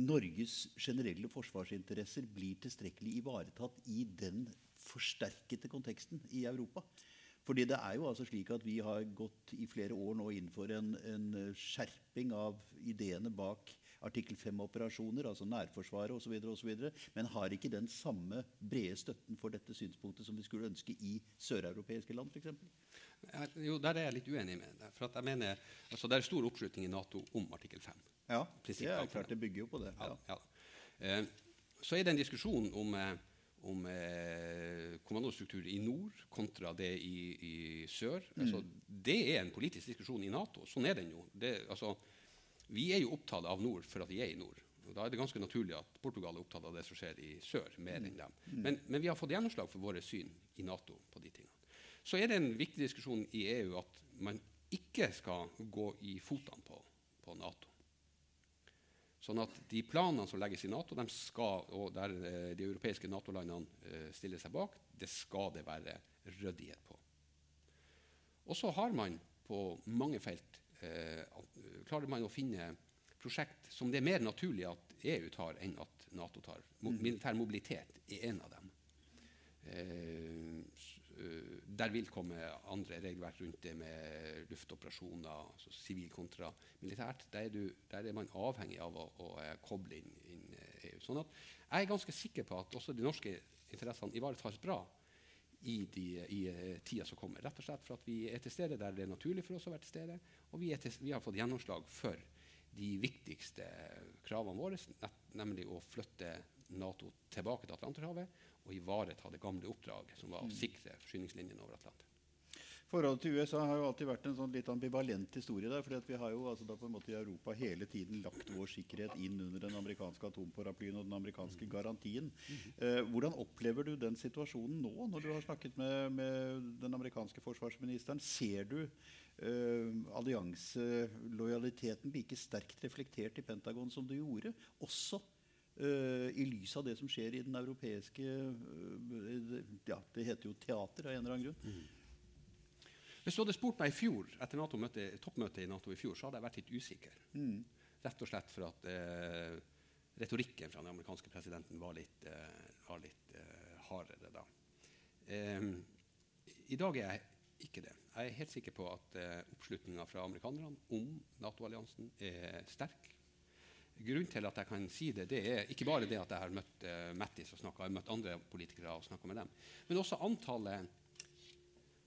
Norges generelle forsvarsinteresser blir tilstrekkelig ivaretatt i den forsterkede konteksten i Europa. Fordi det er jo altså slik at Vi har gått i flere år nå inn for en, en skjerping av ideene bak artikkel 5-operasjoner, altså nærforsvaret osv., men har ikke den samme brede støtten for dette synspunktet som vi skulle ønske i søreuropeiske land f.eks.? Jo, der er jeg litt uenig med deg. For jeg mener, altså, Det er stor oppslutning i Nato om artikkel 5. Ja, det er klart det bygger jo på det. Ja. Ja, eh, så er det en diskusjon om, eh, om eh, kommandostruktur i nord kontra det i, i sør. Mm. Altså, det er en politisk diskusjon i Nato. Sånn er den jo. Det, altså, vi er jo opptatt av nord for at vi er i nord. Og da er det ganske naturlig at Portugal er opptatt av det som skjer i sør, mer enn dem. Mm. Men, men, vi har fått gjennomslag for våre syn i Nato på de tingene. Så er det en viktig diskusjon i EU at man ikke skal gå i fotene på, på Nato. Sånn at De planene som legges i Nato, skal, og der eh, de europeiske Nato-landene eh, stiller seg bak, det skal det være ryddighet på. Og så har man på mange felt eh, klarer man å finne prosjekt som det er mer naturlig at EU tar enn at Nato tar. Mo mm. militær mobilitet er en av dem. Eh, der vil komme andre regelverk rundt det med luftoperasjoner, altså sivil kontra militært. Der er, du, der er, man avhengig av å, å, å koble inn, inn EU. Eh, sånn at jeg er ganske sikker på at også de norske interessene ivaretas bra i, de, i tida som kommer. Rett og slett for at vi er til stede der det er naturlig for oss å være til stede. Og vi, til, vi har fått gjennomslag for de viktigste kravene våre, nemlig å flytte Nato tilbake til Atlanterhavet å ivareta det gamle oppdraget, som var å mm. sikre forsyningslinjene over Atlanteren. Forholdet til USA har jo alltid vært en sånn litt ambivalent historie. der, fordi Vi har jo altså da på en måte i Europa hele tiden lagt vår sikkerhet inn under den amerikanske atomparaplyen og den amerikanske garantien. Eh, hvordan opplever du den situasjonen nå, når du har snakket med, med den amerikanske forsvarsministeren? Ser du eh, allianselojaliteten like sterkt reflektert i Pentagon som du gjorde? Også I lys av det som skjer i den europeiske uh, ja, Det heter jo teater av en eller annen grunn. Mm. Hvis du hadde spurt meg i fjor, etter toppmøtet i Nato i fjor, så hadde jeg vært litt usikker. Mm. Rett og slett for at uh, retorikken fra den amerikanske presidenten var litt, var litt hardere da. I dag er jeg ikke det. Jeg er helt sikker på at oppslutninga fra amerikanerne om Nato-alliansen er sterk grunnen til at jeg kan si det, det er ikke bare det at jeg har møtt uh, Mattis og snakket, jeg har møtt andre politikere og snakka med dem, men også antallet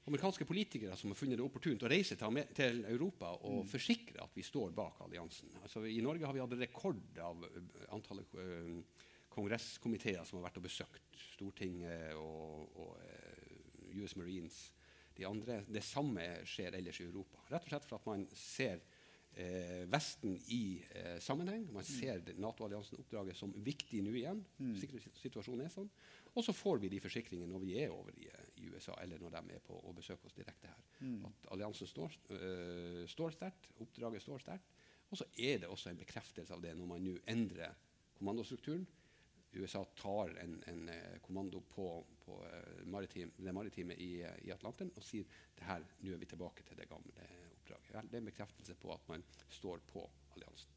amerikanske politikere som har funnet det opportunt å reise til, til Europa og mm. forsikre at vi står bak alliansen. Altså, I Norge har vi hatt rekord av uh, antallet uh, kongresskomiteer som har vært og besøkt Stortinget og, og uh, US Marines de andre. Det samme skjer ellers i Europa. Rett og slett for at man ser eh, Vesten i eh, sammenheng. Man ser Nato-alliansen-oppdraget som viktig nå igjen. Mm. Situasjonen er sånn. Og så får vi de forsikringene når vi er over i, i, USA, eller når de er på å besøke oss direkte her. Mm. At alliansen står, øh, står sterkt, oppdraget står sterkt. Og så er det også en bekreftelse av det når man nå endrer kommandostrukturen. USA tar en, en kommando på, på maritim, det maritime i, i, Atlanteren og sier det her, nå er vi tilbake til det gamle oppdraget. Vel, det er en bekreftelse på at man står på alliansen.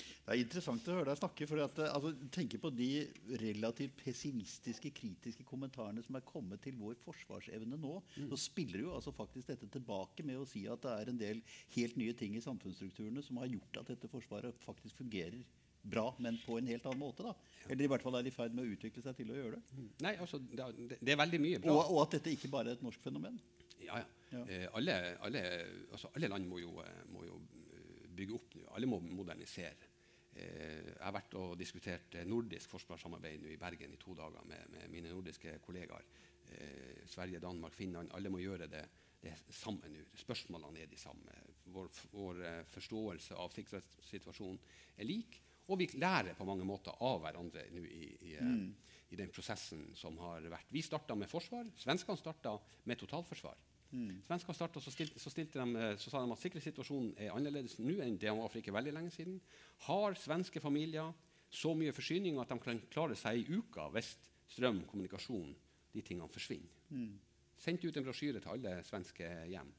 Det er interessant å høre deg snakke. for at, eh, altså, tenke på de relativt pessimistiske, kritiske kommentarene som er kommet til vår forsvarsevne nå. Mm. Så spiller jo altså faktisk dette tilbake med å si at det er en del helt nye ting i samfunnsstrukturene som har gjort at dette forsvaret faktisk fungerer bra, men på en helt annen måte. da. Eller i hvert fall er i ferd med å utvikle seg til å gjøre det. Mm. Nei, altså, det, det er veldig mye bra. Og, og, at dette ikke bare er et norsk fenomen. Ja, ja. Ja. Eh, alle, alle, altså, alle, land må jo, eh, må jo eh, bygge opp nå. Alle må modernisere. Eh, jeg har vært og diskutert nordisk forsvarssamarbeid i Bergen i to dager med, med mine nordiske kollegaer. Eh, Sverige, Danmark, Finland. Alle må gjøre det, det samme nå. Spørsmålene er de samme. Vår, vår forståelse av sikkerhetssituasjonen er lik. Og vi lærer på mange måter av hverandre nå i, i, mm. i, den prosessen som har vært. Vi starta med forsvar. Svenskene starta med totalforsvar. Mm. Svenskene startet, så, stilte, så, stilte de, eh, så sa de at sikkerhetssituasjonen er annerledes nå enn det var for ikke veldig lenge siden. Har svenske familier så mye forsyninger at de kan klare seg i uka hvis strøm, kommunikasjon, de tingene forsvinner? Mm. Sendte ut en brosjyre til alle svenske hjem.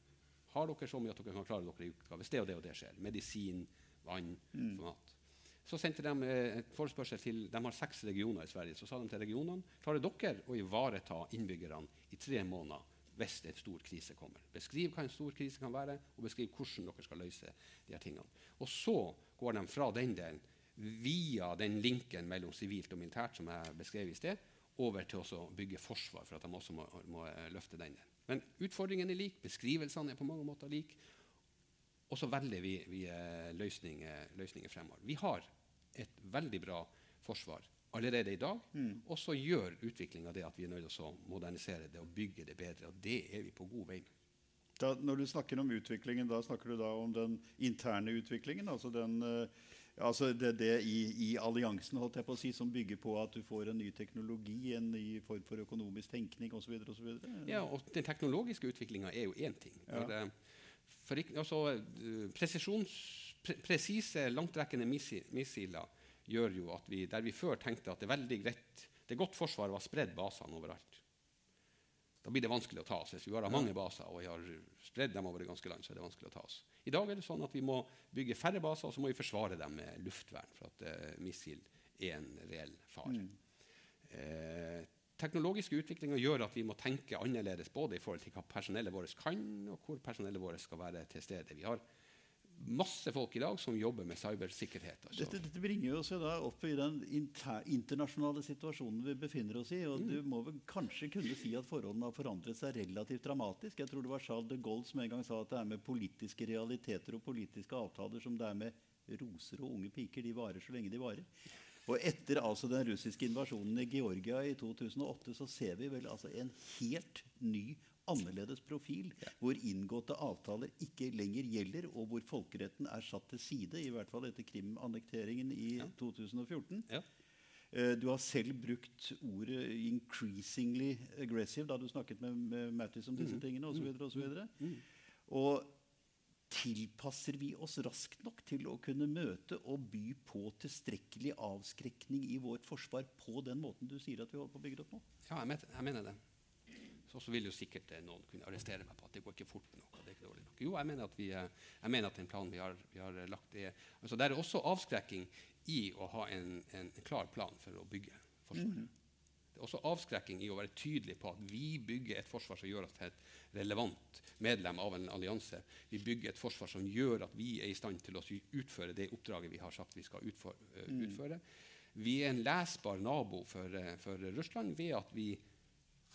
Har dere så mye at dere kan klare dere i uka hvis det og det og det skjer? Medisin, vann, mm. mat. Så sendte de en et forespørsel til De har seks regioner i Sverige. Så sa de til regionene klarer dere å ivareta innbyggerne i tre måneder hvis en stor krise kommer. Beskriv hva en stor krise kan være, og beskriv hvordan dere skal løse de her tingene. Og så går de fra den delen, via den linken mellom sivilt og militært som jeg beskrev i sted, over til å bygge forsvar, for at de også må, må eh, løfte den delen. Men utfordringen er lik, beskrivelsene er på mange måter like. Og så velger vi, vi eh, løsninger, løsninger, fremover. Vi har et veldig bra forsvar allerede i dag. Mm. Og så gjør utviklinga det at vi er nødt til å modernisere det og bygge det bedre. Og det er vi på god vei med. Da, når du snakker om utviklingen, da snakker du da om den interne utviklingen? altså den... Uh, altså det, det i, i, alliansen holdt jeg på å si, som bygger på at du får en ny teknologi, en ny form for økonomisk tenkning osv.? Ja, og den teknologiske utviklinga er jo én ting. Ja. For, uh, for altså, eh, pre presise, langtrekkende missiler gjør jo at vi, der vi før tenkte at det er veldig greit Det er godt forsvaret ha spredd basene overalt. Da blir det vanskelig å ta oss. Hvis vi har mange baser og vi har spredd dem over det ganske land, så er det vanskelig å ta oss. I dag er det sånn at vi må bygge færre baser, og så må vi forsvare dem med luftvern, for at uh, missil er en reell fare. Mm. Eh, teknologiske utviklinger gjør at vi må tenke annerledes både i forhold til hva personellet vårt kan, og hvor personellet vårt skal være til stede. Vi har masse folk i dag som jobber med cybersikkerhet. Altså. Dette, dette, bringer oss da opp i den inter, internasjonale situasjonen vi befinner oss i. og mm. Du må vel kanskje kunne si at forholdene har forandret seg relativt dramatisk. Jeg tror det var Charles de Gaulle som en gang sa at det er med politiske realiteter og politiske avtaler som det er med roser og unge piker. De varer så lenge de varer. Og etter altså den russiske invasjonen i Georgia i 2008 så ser vi vel altså en helt ny, annerledes profil, ja. hvor inngåtte avtaler ikke lenger gjelder, og hvor folkeretten er satt til side, i hvert fall etter Krim-annekteringen i ja. 2014. Ja. Uh, du har selv brukt ordet 'increasingly aggressive' da du snakket med, Mattis om disse mm. tingene osv. Og, så videre, og, så mm. og tilpasser vi oss raskt nok til å kunne møte og by på tilstrekkelig avskrekning i vårt forsvar på den måten du sier at vi holder på å bygge opp nå? Ja, jeg mener det. Så, så vil jo sikkert eh, noen kunne arrestere meg på at det går ikke fort nok. det er ikke dårlig nok. Jo, jeg mener at, vi, eh, jeg mener at den planen vi har, vi har lagt, er altså Det er også avskrekking i å ha en, en, klar plan for å bygge forsvar. Mm. Det er også avskrekking i å være tydelig på at vi bygger et forsvar som gjør oss til et relevant medlem av en allianse. Vi bygger et forsvar som gjør at vi er i stand til å utføre det oppdraget vi har sagt vi skal utføre. mm. Vi er en lesbar nabo for, eh, for, Russland ved at vi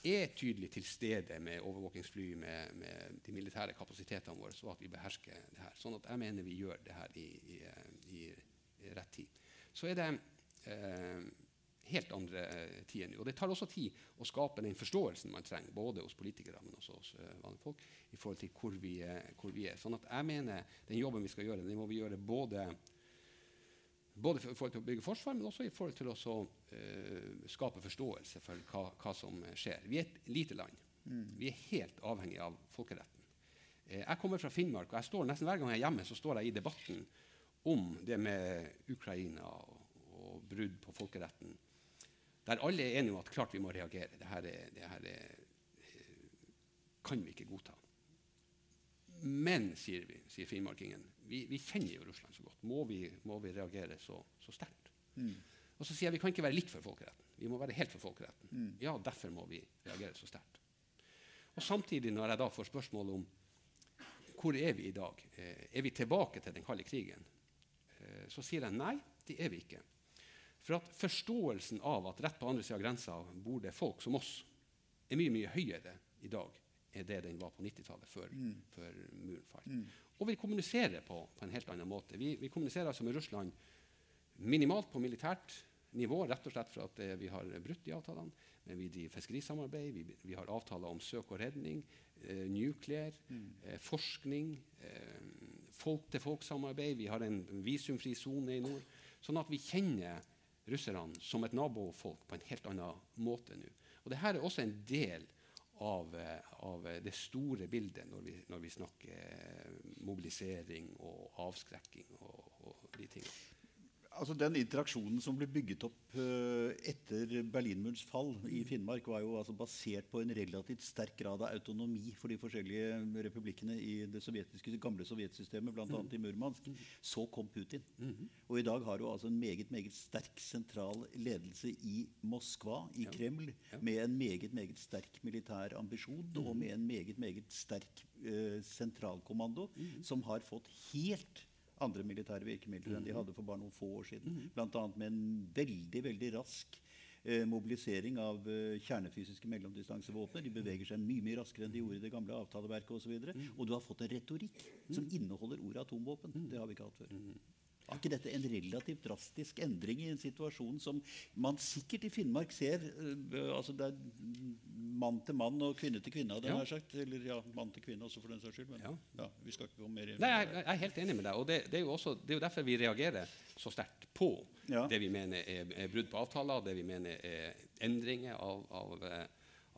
er tydelig til stede med overvåkingsfly, med, med de militære kapasitetene våre, så at vi behersker det her. Sånn at jeg mener vi gjør det her i, i, i, rett tid. Så er det eh, helt andre eh, tider nå. Og det tar også tid å skape den forståelsen man trenger, både hos politikere men også hos uh, vanlige folk, i forhold til hvor vi, hvor vi, er. Sånn at jeg mener den jobben vi skal gjøre, den må vi gjøre både, både i forhold til å bygge forsvar, men også i forhold til å uh, skape forståelse for hva, hva, som skjer. Vi er et lite land. Mm. Vi er helt avhengig av folkeretten. Uh, jeg kommer fra Finnmark, og jeg står nesten hver gang jeg er hjemme, så står jeg i debatten om det med Ukraina og, og brudd på folkeretten der alle er enige om at klart vi må reagere. Er, det her er, kan vi ikke godta. Men, sier vi, sier finnmarkingen, vi, vi, kjenner jo Russland så godt. Må vi, må vi reagere så, så sterkt? Mm. Og så sier jeg vi kan ikke være litt for folkeretten. Vi må være helt for folkeretten. Mm. Ja, derfor må vi reagere så sterkt. Og Samtidig, når jeg da får spørsmål om hvor er vi i dag, eh, er vi tilbake til den kalde krigen, eh, så sier jeg nei, det er vi ikke. For at forståelsen av at rett på andre sida av grensa bor det folk som oss, er mye mye høyere i dag enn det den var på 90-tallet, før, mm. før, muren falt. Mm. Og vi kommuniserer på, på, en helt annen måte. Vi, vi, kommuniserer altså med Russland minimalt på militært nivå, rett og slett for at eh, vi har brutt de avtalene. Men vi driver fiskerisamarbeid, vi, vi, har avtaler om søk og redning, eh, nuclear, mm. eh, forskning, eh, folk-til-folk-samarbeid. Vi har en visumfri sone i nord. Sånn at vi kjenner russerne som et nabofolk på en helt annen måte nå. Og Dette er også en del av, eh, av det store bildet når vi, når vi, snakker mobilisering og avskrekking og, og de tingene altså Den interaksjonen som ble bygget opp uh, etter Berlinmurens fall i Finnmark, var jo altså basert på en relativt sterk grad av autonomi for de forskjellige republikkene i det sovjetiske, gamle sovjetsystemet, bl.a. Mm. i Murmansk. Så kom Putin. Mm -hmm. Og i dag har du altså en meget meget sterk sentral ledelse i Moskva, i ja. Kreml, ja. med en meget meget sterk militær ambisjon mm -hmm. og med en meget meget sterk uh, sentralkommando, -hmm. som har fått helt andre militære virkemidler enn de mm. hadde for bare noen få år siden. Mm. Bl.a. med en veldig veldig rask eh, mobilisering av eh, kjernefysiske mellomdistansevåpen. De beveger seg mye mye raskere enn de gjorde i det gamle avtaleverket osv. Og, så mm. og du har fått en retorikk som inneholder ordet atomvåpen. Det har vi ikke hatt før. Er ikke dette en relativt drastisk endring i en situasjon som man sikkert i Finnmark ser uh, altså Det er mann til mann og kvinne til kvinne, det ja. Eller ja, mann til kvinne også, for den saks skyld. Men ja. ja. vi skal ikke gå mer inn Nei, jeg, jeg, er helt enig med deg. og Det, det, er, jo også, det er jo derfor vi reagerer så sterkt på det vi mener er, er brudd på avtaler, det vi mener er endringer av, av eh,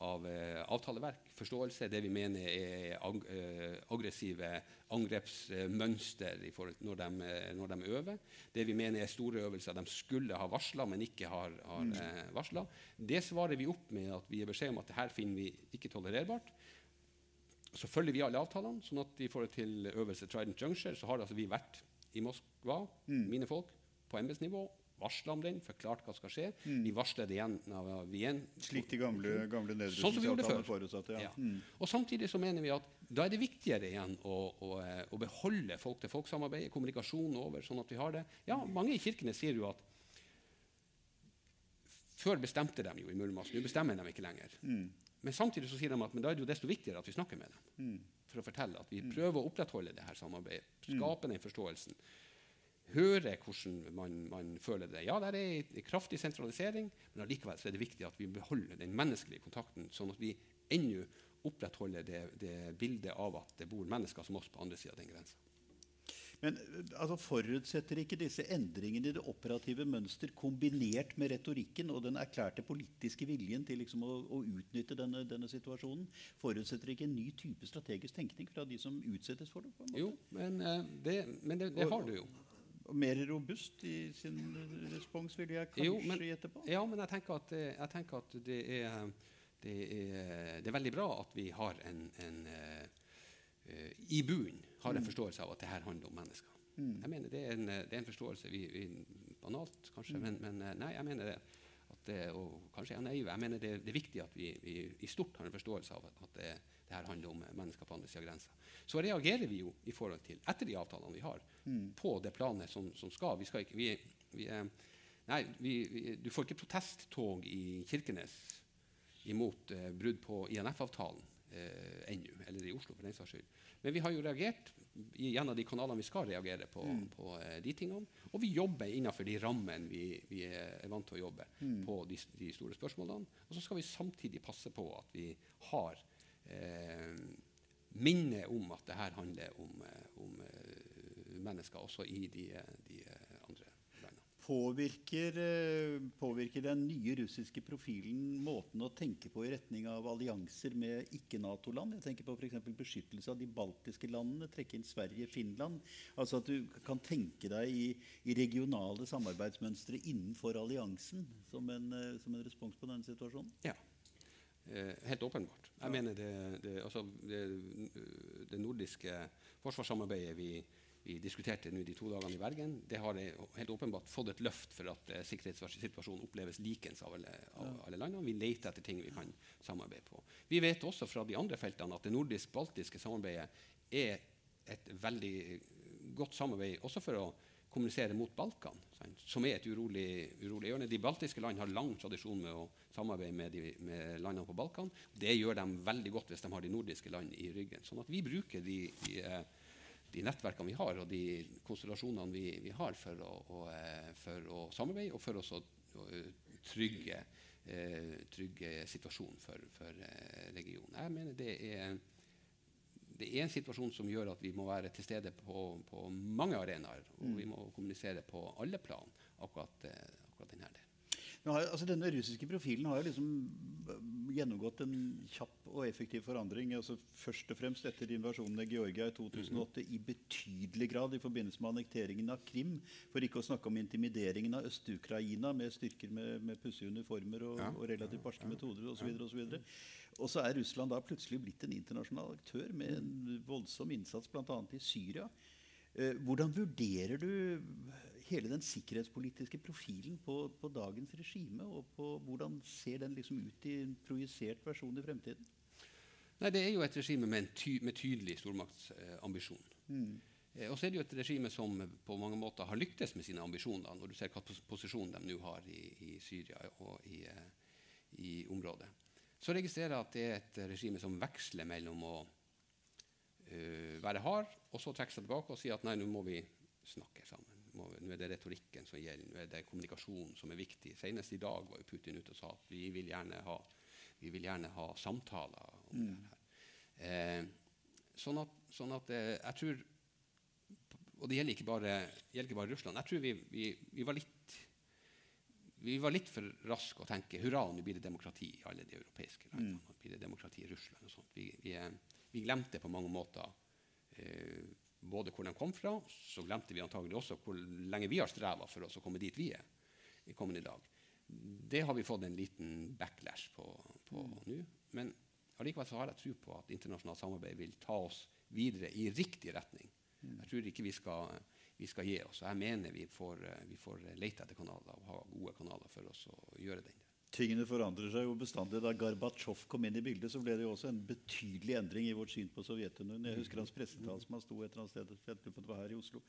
av eh, avtaleverk, forståelse, det vi mener er ag eh, aggressive angrepsmønster når, de, eh, når de øver. Det vi mener er store øvelser de skulle ha varsla, men ikke har, har mm. varsla. Det svarer vi opp med at vi gir beskjed om at dette finner vi ikke tolererbart. Så følger vi alle avtalene. sånn at i forhold til øvelse Trident Juncture så har altså vi vært i Moskva, mm. mine folk, på embetsnivå varsla om den, forklart hva skal skje. Mm. Vi varsler det igjen. Vi igjen. Slik de gamle, gamle nedrustningsavtalene sånn forutsatte. Ja. ja. Mm. Og Samtidig så mener vi at da er det viktigere igjen å, å, eh, å beholde folk-til-folk-samarbeidet, kommunikasjon over, sånn at vi har det. Ja, Mange i kirkene sier jo at før bestemte de jo i Murmansk, nå bestemmer de ikke lenger. Mm. Men samtidig så sier de at da er det jo desto viktigere at vi snakker med dem. Mm. For å fortelle at vi mm. prøver å opprettholde det her samarbeidet, mm. skape den forståelsen høre hvordan man, man, føler det. Ja, det er en kraftig sentralisering, men allikevel er det viktig at vi beholder den menneskelige kontakten, sånn at vi ennå opprettholder det, det, bildet av at det bor mennesker som oss på andre sida av den grensa. Men altså, Forutsetter ikke disse endringene i det operative mønster kombinert med retorikken og den erklærte politiske viljen til liksom, å, å, utnytte denne, denne, situasjonen, forutsetter ikke en ny type strategisk tenkning fra de som utsettes for det? Jo, men, uh, det, men det, det har du jo mer robust i sin respons, vil jeg kanskje jo, men, gjette på? Ja, men jeg tenker at, eh, jeg tenker at det, er, det, er, det, er, veldig bra at vi har en, en uh, I bunnen har en mm. forståelse av at det her handler om mennesker. Mm. Jeg mener Det er en, det er en forståelse vi, vi, Banalt, kanskje, mm. men, men, nei, jeg mener det. At det og kanskje jeg er naiv. Jeg mener det, det er viktig at vi, vi, i stort har en forståelse av at, at det, det her handler om mennesker på andre sida av grensa. Så reagerer vi jo i forhold til, etter de avtalene vi har, mm. på det planet som, som skal. Vi skal ikke, vi, vi, nei, du får ikke protesttog i Kirkenes imot eh, brudd på INF-avtalen eh, ennå. Eller i Oslo, for den saks skyld. Men vi har jo reagert gjennom de kanalene vi skal reagere på, mm. på eh, de tingene. Og vi jobber innenfor de rammene vi, vi er vant til å jobbe mm. på de, de, store spørsmålene. Og så skal vi samtidig passe på at vi har eh, minne om at det her handler om, eh, om uh, mennesker også i de, de andre landene. påvirker, den nye russiske profilen måten å tenke på i retning av allianser med ikke-Nato-land? Jeg tenker på f.eks. beskyttelse av de baltiske landene, trekke inn Sverige, Finland. Altså At du kan tenke deg i, i regionale samarbeidsmønstre innenfor alliansen som en, eh, som en, respons på denne situasjonen? Ja. Eh, helt åpenbart. Jeg ja. mener det, det, altså det, det nordiske forsvarssamarbeidet vi vi diskuterte de to dagene i Bergen, det har helt åpenbart fått et løft for at eh, sikkerhetssituasjonen oppleves likens av alle, av alle landene. Vi leter etter ting vi kan samarbeide på. Vi vet også fra de andre feltene at det nordisk-baltiske samarbeidet er et veldig godt samarbeid også for å kommunisere mot Balkan, som er et urolig, urolig hjørne. De baltiske land har lang tradisjon med å samarbeide med, de, med, landene på Balkan. Det gjør dem veldig godt hvis de har de nordiske land i ryggen. Sånn at vi bruker de, de eh, de nettverkene vi har, og de konstellasjonene vi, vi har for å, å, eh, for å, samarbeide, og for å eh, trygge, trygge situasjonen for, for regionen. Jeg mener det er, det er en situasjon som gjør at vi må være til stede på, på mange arenaer. Og vi mm. må kommunisere på alle plan akkurat, akkurat denne delen. Har, altså denne russiske profilen har jo liksom eh, gjennomgått en kjapp og effektiv forandring. altså Først og fremst etter invasjonen av Georgia i 2008 mm. i betydelig grad i forbindelse med annekteringen av Krim. For ikke å snakke om intimideringen av Øst-Ukraina med styrker med, med pussige uniformer og, og relativt barske metoder osv. Og, og så er Russland da plutselig blitt en internasjonal aktør med en voldsom innsats bl.a. i Syria. Eh, hvordan vurderer du hele den sikkerhetspolitiske profilen på, på, dagens regime? Og på hvordan ser den liksom ut i en projisert versjon i fremtiden? Nei, Det er jo et regime med, en ty med tydelig stormaktsambisjon. Mm. Eh, og så er det jo et regime som på mange måter har lyktes med sine ambisjoner, når du ser hva posisjon de nå har i, i Syria og i, eh, i, området. Så registrerer jeg at det er et regime som veksler mellom å uh, være hard, og så trekke seg tilbake og si at nei, nå må vi snakke sammen må, nå er det retorikken som gjelder, nå er det kommunikasjonen som er viktig. Senest i dag var jo Putin ute og sa at vi vil gjerne ha, vil gjerne ha samtaler om mm. det her. Eh, sånn at, sånn at eh, jeg tror Og det gjelder ikke bare, gjelder ikke bare Russland. Jeg tror vi, vi, vi, var litt vi var litt for raske å tenke hurra, nå blir det demokrati i alle de europeiske landene. Mm. blir det demokrati i Russland og sånt. Vi, vi, eh, vi glemte på mange måter eh, både hvor de kom fra, så glemte vi antagelig også hvor lenge vi har streva for oss å komme dit vi er i kommende dag. Det har vi fått en liten backlash på, på mm. nå. Men allikevel så har jeg tro på at internasjonalt samarbeid vil ta oss videre i riktig retning. Mm. Jeg tror ikke vi skal, vi skal gi oss. Jeg mener vi får, vi får lete etter kanaler og ha gode kanaler for oss å gjøre den. Tingene forandrer seg jo bestandig. Da Gorbatsjov kom inn i bildet, så ble det jo også en betydelig endring i vårt syn på Sovjetunionen. Jeg husker hans pressetalsmann sto et eller annet sted jeg tror det var her i Oslo,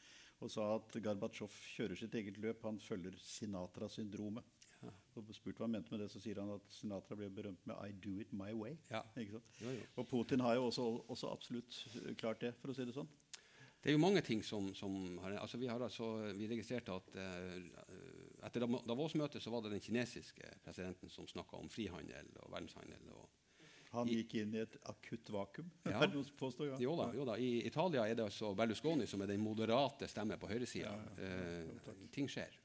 og sa at Gorbatsjov kjører sitt eget løp. Han følger Sinatra-syndromet. Ja. Og spurt hva han mente med det, så sier han at Sinatra ble berømt med 'I do it my way'. Ja. Jo, jo. Og Putin har jo også, også absolutt klart det, for å si det sånn. Det er jo mange ting som, som har, altså Vi har altså, vi registrerte at uh, etter Davos-møtet så var det den kinesiske presidenten som snakka om frihandel og verdenshandel. Og han gikk inn i et akutt vakuum? [laughs] Ja. Påstår, ja. Jo, da, jo da. I Italia er det altså Berlusconi som er den moderate stemme på høyresida. Ja, eh, ting skjer.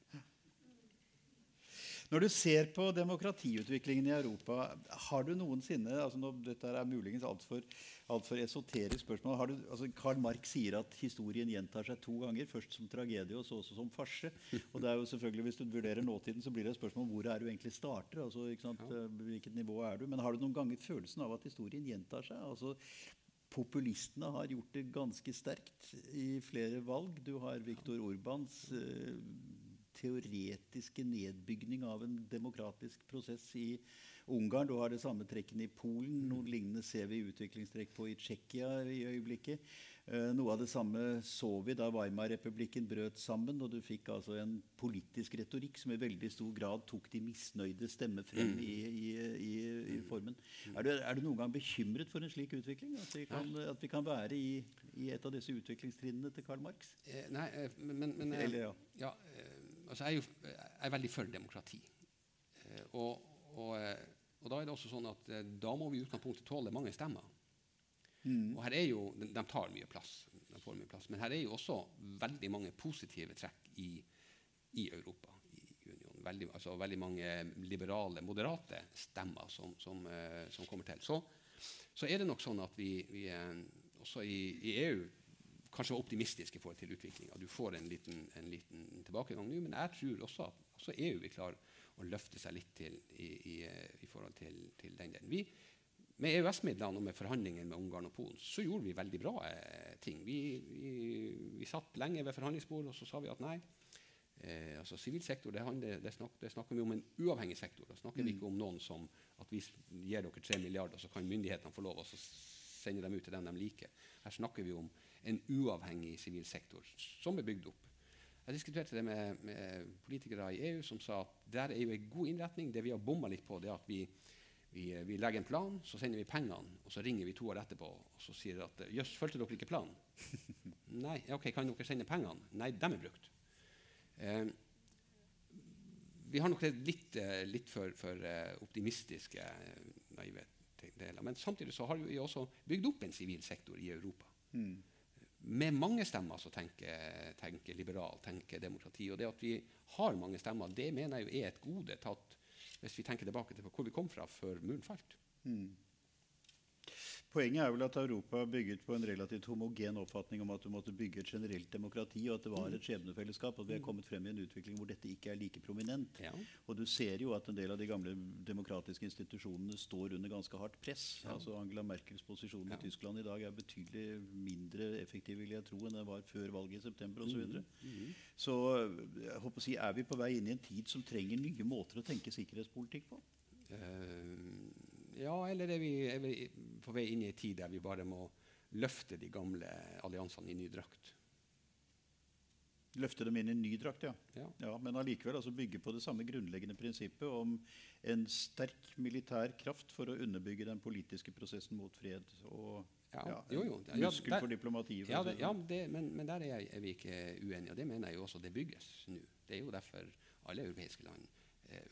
Når du ser på demokratiutviklingen i Europa, har du noensinne altså nå, Dette er muligens altfor alt for esoterisk spørsmål. Du, altså Karl Marx sier at historien gjentar seg to ganger. Først som tragedie, og så også som farse. Og det er jo selvfølgelig, Hvis du vurderer nåtiden, så blir det et spørsmål hvor er du egentlig starter. altså ikke sant. Hvilket nivå er du? Men har du noen ganger følelsen av at historien gjentar seg? altså Populistene har gjort det ganske sterkt i flere valg. Du har Viktor Orbans eh, teoretiske nedbygning av en demokratisk prosess i Ungarn. Du har det samme trekkene i Polen. Noe lignende ser vi utviklingstrekk på i Tsjekkia i øyeblikket. Eh, noe av det samme så vi da Weimar-republikken brøt sammen, og du fikk altså en politisk retorikk som i veldig stor grad tok de misnøyde stemmer frem mm. i, i, i, i, formen. Er du, er du, noen gang bekymret for en slik utvikling? At vi kan, at vi kan være i, et av disse utviklingstrinnene til Karl Marx? Eh, nei, men, men, men Eller, ja. ja altså jeg, er jo, jeg er veldig for demokrati. Og, og, og, da er det også sånn at da må vi i utgangspunktet tåle mange stemmer. Mm. Og her er jo, de, de, tar mye plass, de får mye plass. Men her er jo også veldig mange positive trekk i, i Europa. i unionen. Veldig, altså veldig mange liberale, moderate stemmer som, som, som kommer til. Så, så, er det nok sånn at vi, vi også i, i, EU kanskje var optimistiske i forhold til utviklinga. Du får en liten, en liten tilbakegang nå, men jeg tror også at også EU vil klare å løfte seg litt til i, i, i forhold til, til den delen. Vi, med EØS-midlene og med forhandlingene med Ungarn og Polen så gjorde vi veldig bra eh, ting. Vi, vi, vi, satt lenge ved forhandlingsbordet og så sa vi at nei. Eh, altså Sivil sektor det, handler, det, snak, det, snakker vi om en uavhengig sektor. Da snakker mm. vi ikke om noen som at vi gir dere 3 milliarder, så kan myndighetene få lov, og så sender dem ut til dem de liker. Her snakker vi om en uavhengig sivil sektor som er bygd opp. Jeg diskuterte det med, med, politikere i EU som sa at der er jo en god innretning. Det vi har bomma litt på, det er at vi vi, vi, legger en plan, så sender vi pengene, og så ringer vi to år etterpå og så sier at jøss, fulgte dere ikke planen? [laughs] Nei, ok, kan dere sende pengene? Nei, dem er brukt. Eh, vi har nok litt, eh, litt for, for uh, optimistiske uh, naive deler. Men samtidig så har vi også bygd opp en sivil sektor i Europa. Mm. Med mange stemmer som tenker, tenker liberal, tenker demokrati. Og det at vi har mange stemmer, det mener jeg er et gode. tatt hvis vi tenker tilbake til hvor vi kom fra før muren falt. Mm. Poenget er vel at Europa bygget på en relativt homogen oppfatning om at du måtte bygge et generelt demokrati, og at det var mm. et skjebnefellesskap. At vi er kommet frem i en utvikling hvor dette ikke er like prominent. Ja. Og du ser jo at en del av de gamle demokratiske institusjonene står under ganske hardt press. Ja. Altså Angela Merkels posisjon ja. i Tyskland i dag er betydelig mindre effektiv vil jeg tro, enn den var før valget i september osv. Så, videre. mm. -hmm. så jeg håper å si, er vi på vei inn i en tid som trenger nye måter å tenke sikkerhetspolitikk på? Uh, ja, eller er vi, er vi, på vei inn i en tid der vi bare må løfte de gamle alliansene i ny drakt? Løfte dem inn i en ny drakt, ja. ja. ja men allikevel altså bygge på det samme grunnleggende prinsippet om en sterk militær kraft for å underbygge den politiske prosessen mot fred. og ja, jo, jo. muskel for diplomatiet. Ja, det, ja det, men, men, der er, vi ikke uenige. Og det mener jeg jo også det bygges nå. Det er jo derfor alle europeiske land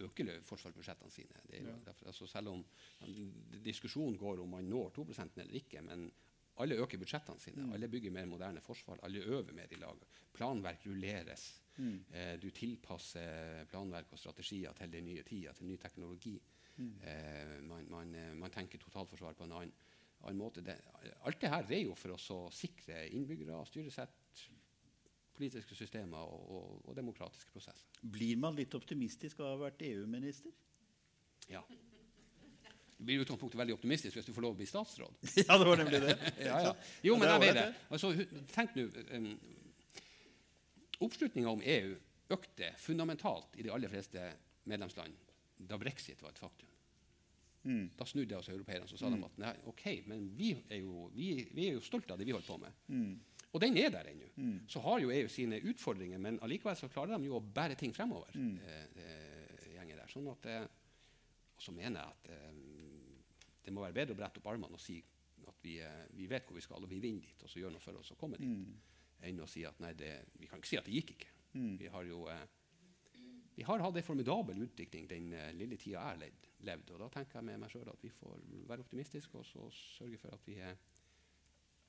øker forsvarsbudsjettene sine. Jo, derfor, altså selv om diskusjonen går om man når 2% eller ikke, men alle øker budsjettene sine. Mm. Alle bygger mer moderne forsvar. Alle øver mer i lag. Planverk rulleres. Mm. Eh, du tilpasser planverk og strategier til den nye tida, til ny teknologi. Mm. Eh, man, man, eh, man, tenker totalforsvar på en annen, annen måte. Det, alt det her er jo for å sikre innbyggere, styresett, politiske systemer og, og, og, demokratiske prosesser. Blir man litt optimistisk av å ha vært EU-minister? Ja. Du blir i utgangspunktet veldig optimistisk hvis du får lov å bli statsråd. [laughs] ja, det var nemlig det. [laughs] ja, ja. Jo, men jeg vet det. Altså, tenk nå um, Oppslutninga om EU økte fundamentalt i de aller fleste medlemsland da brexit var et faktum. Mm. Da snudde altså europeerne og sa mm. at nei, ok, men vi er, jo, vi, vi er jo stolte av det vi holder på med. Mm. Og den er der ennå. Mm. Så har jo EU sine utfordringer, men allikevel så klarer de jo å bære ting fremover. Mm. Eh, eh, der. Sånn at, eh, og så mener jeg at eh, det må være bedre å brette opp armene og si at vi, eh, vi, vet hvor vi skal, og vi vinner dit, og så gjør noe for oss å komme dit, mm. enn å si at nei, det, vi kan ikke si at det gikk ikke. Mm. Vi har jo eh, vi har hatt en formidabel utvikling den lille tida jeg har levd. Og da tenker jeg med meg sjøl at vi får være optimistiske og så sørge for at vi er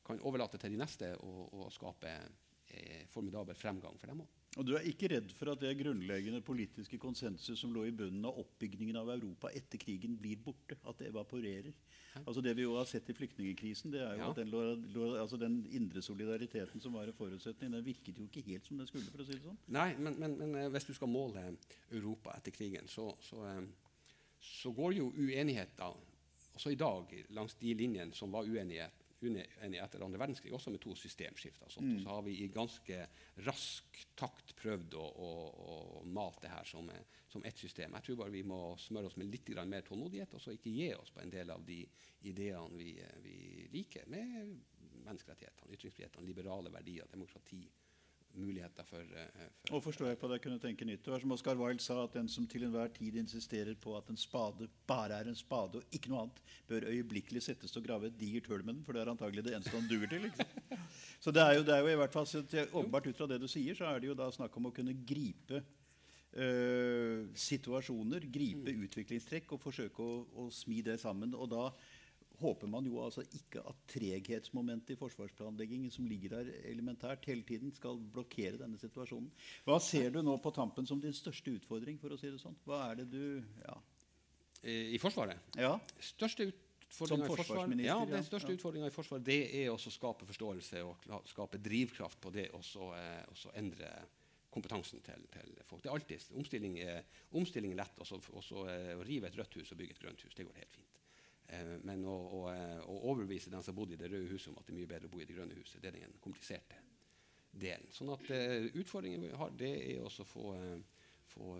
kan overlate til de neste å skape eh, formidabel fremgang for dem òg. Og Du er ikke redd for at det grunnleggende politiske konsensus som lå i bunnen av oppbyggingen av Europa etter krigen, blir borte? At det evaporerer? Hæ? Altså Det vi jo har sett i flyktningkrisen, det er jo ja. at den, lå, lå, altså den, indre solidariteten som var en forutsetning, den virket jo ikke helt som den skulle. for å si det sånn. Nei, men, men, men eh, hvis du skal måle Europa etter krigen, så, så, eh, så går jo uenigheter også i dag langs de linjene som var uenighet uenig etter andre verdenskrig, også med to systemskifter. Og, mm. så har vi i ganske rask takt prøvd å, å, å mate det her som, som ett system. Jeg tror bare vi må smøre oss med litt mer tålmodighet og så ikke gi oss på en del av de ideene vi, vi liker, med menneskerettighetene, ytringsfrihetene, liberale verdier, demokrati muligheter for, eh, for Og forstår jeg på det, kunne tenke nytt. Det var som Oscar Wilde sa, at den som til enhver tid insisterer på at en spade bare er en spade og ikke noe annet, bør øyeblikkelig settes til å grave et digert hull med den, for det er antagelig det eneste han duger til. Liksom. Så det er, jo, det er jo i hvert fall, åpenbart ut fra det du sier, så er det jo da snakk om å kunne gripe øh, situasjoner, gripe mm. utviklingstrekk og forsøke å, å smi det sammen. og da håper man jo altså ikke at treghetsmomentet i forsvarsplanleggingen som ligger der elementært hele tiden, skal blokkere denne situasjonen. Hva ser du nå på tampen som din største utfordring? for å si det sånn? Hva er det du ja. I Forsvaret? Ja. Største utfordringa i Forsvaret, ja, den største ja. utfordringa i Forsvaret det er å skape forståelse og skape drivkraft på det så eh, endre kompetansen til, til, folk. Det er alltid Omstilling, omstilling er lett. også Å rive et rødt hus og bygge et grønt hus. Det går helt fint. Eh, men å, å, eh, å, overbevise dem som bodde i det røde huset om at det er mye bedre å bo i det grønne huset, det er den kompliserte delen. Sånn at uh, Utfordringen vi har, det er også å få, få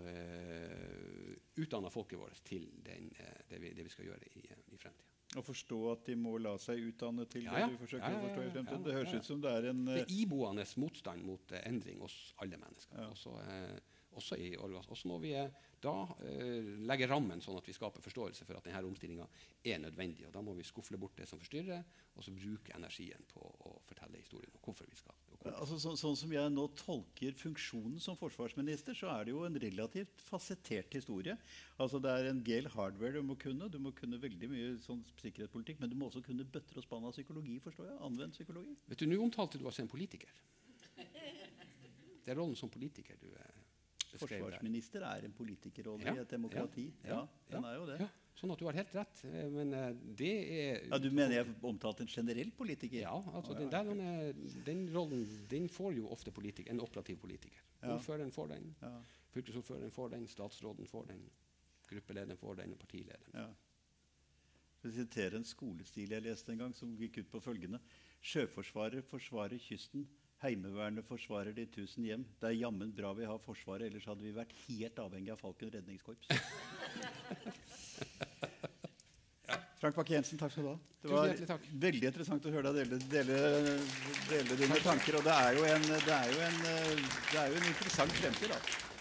utdanna folket vårt til den, det vi, det, vi, skal gjøre i, i fremtida. Å forstå at de må la seg utdanne til ja, ja. det du forsøker ja, å forstå i fremtiden. Det høres ut som det er en Det er iboende motstand mot endring hos alle mennesker. Også, også i Og så må vi da eh, legge rammen sånn at vi skaper forståelse for at denne omstillinga er nødvendig. og Da må vi skufle bort det som forstyrrer, og så bruke energien på å fortelle historien. og hvorfor vi skal. Altså, så, sånn som jeg nå tolker funksjonen som forsvarsminister, så er det jo en relativt fasettert historie. Altså Det er en gel hardware du må kunne. Du må kunne veldig mye sånn sikkerhetspolitikk, men du må også kunne bøtter og spann av psykologi. forstår jeg, Anvendt psykologi. Vet du, Nå omtalte du altså en politiker. Det er rollen som politiker du er Forsvarsminister er en politikerrolle ja, i et demokrati. Ja, den er jo det. Sånn at du har helt rett. Eh, men eh, det er Ja, Du mener jeg omtalte en generell politiker? Ja. altså den, der, den, rollen den får jo ofte politiker, en operativ politiker. Ordføreren får den, fylkesordføreren får den, statsråden får den, gruppelederen får den, og partilederen. Ja. Jeg sitere en skolestil jeg leste en gang, som gikk ut på følgende Sjøforsvaret forsvarer kysten Heimevernet forsvarer de tusen hjem. Det er jammen bra vi har Forsvaret, ellers hadde vi vært helt avhengig av Falken redningskorps. [laughs] Frank Bakke-Jensen, takk skal du ha. Det var veldig interessant å høre deg dele, dele, dele dine tanker. Og det er jo en, det er jo en, det er jo en interessant fremtid. da.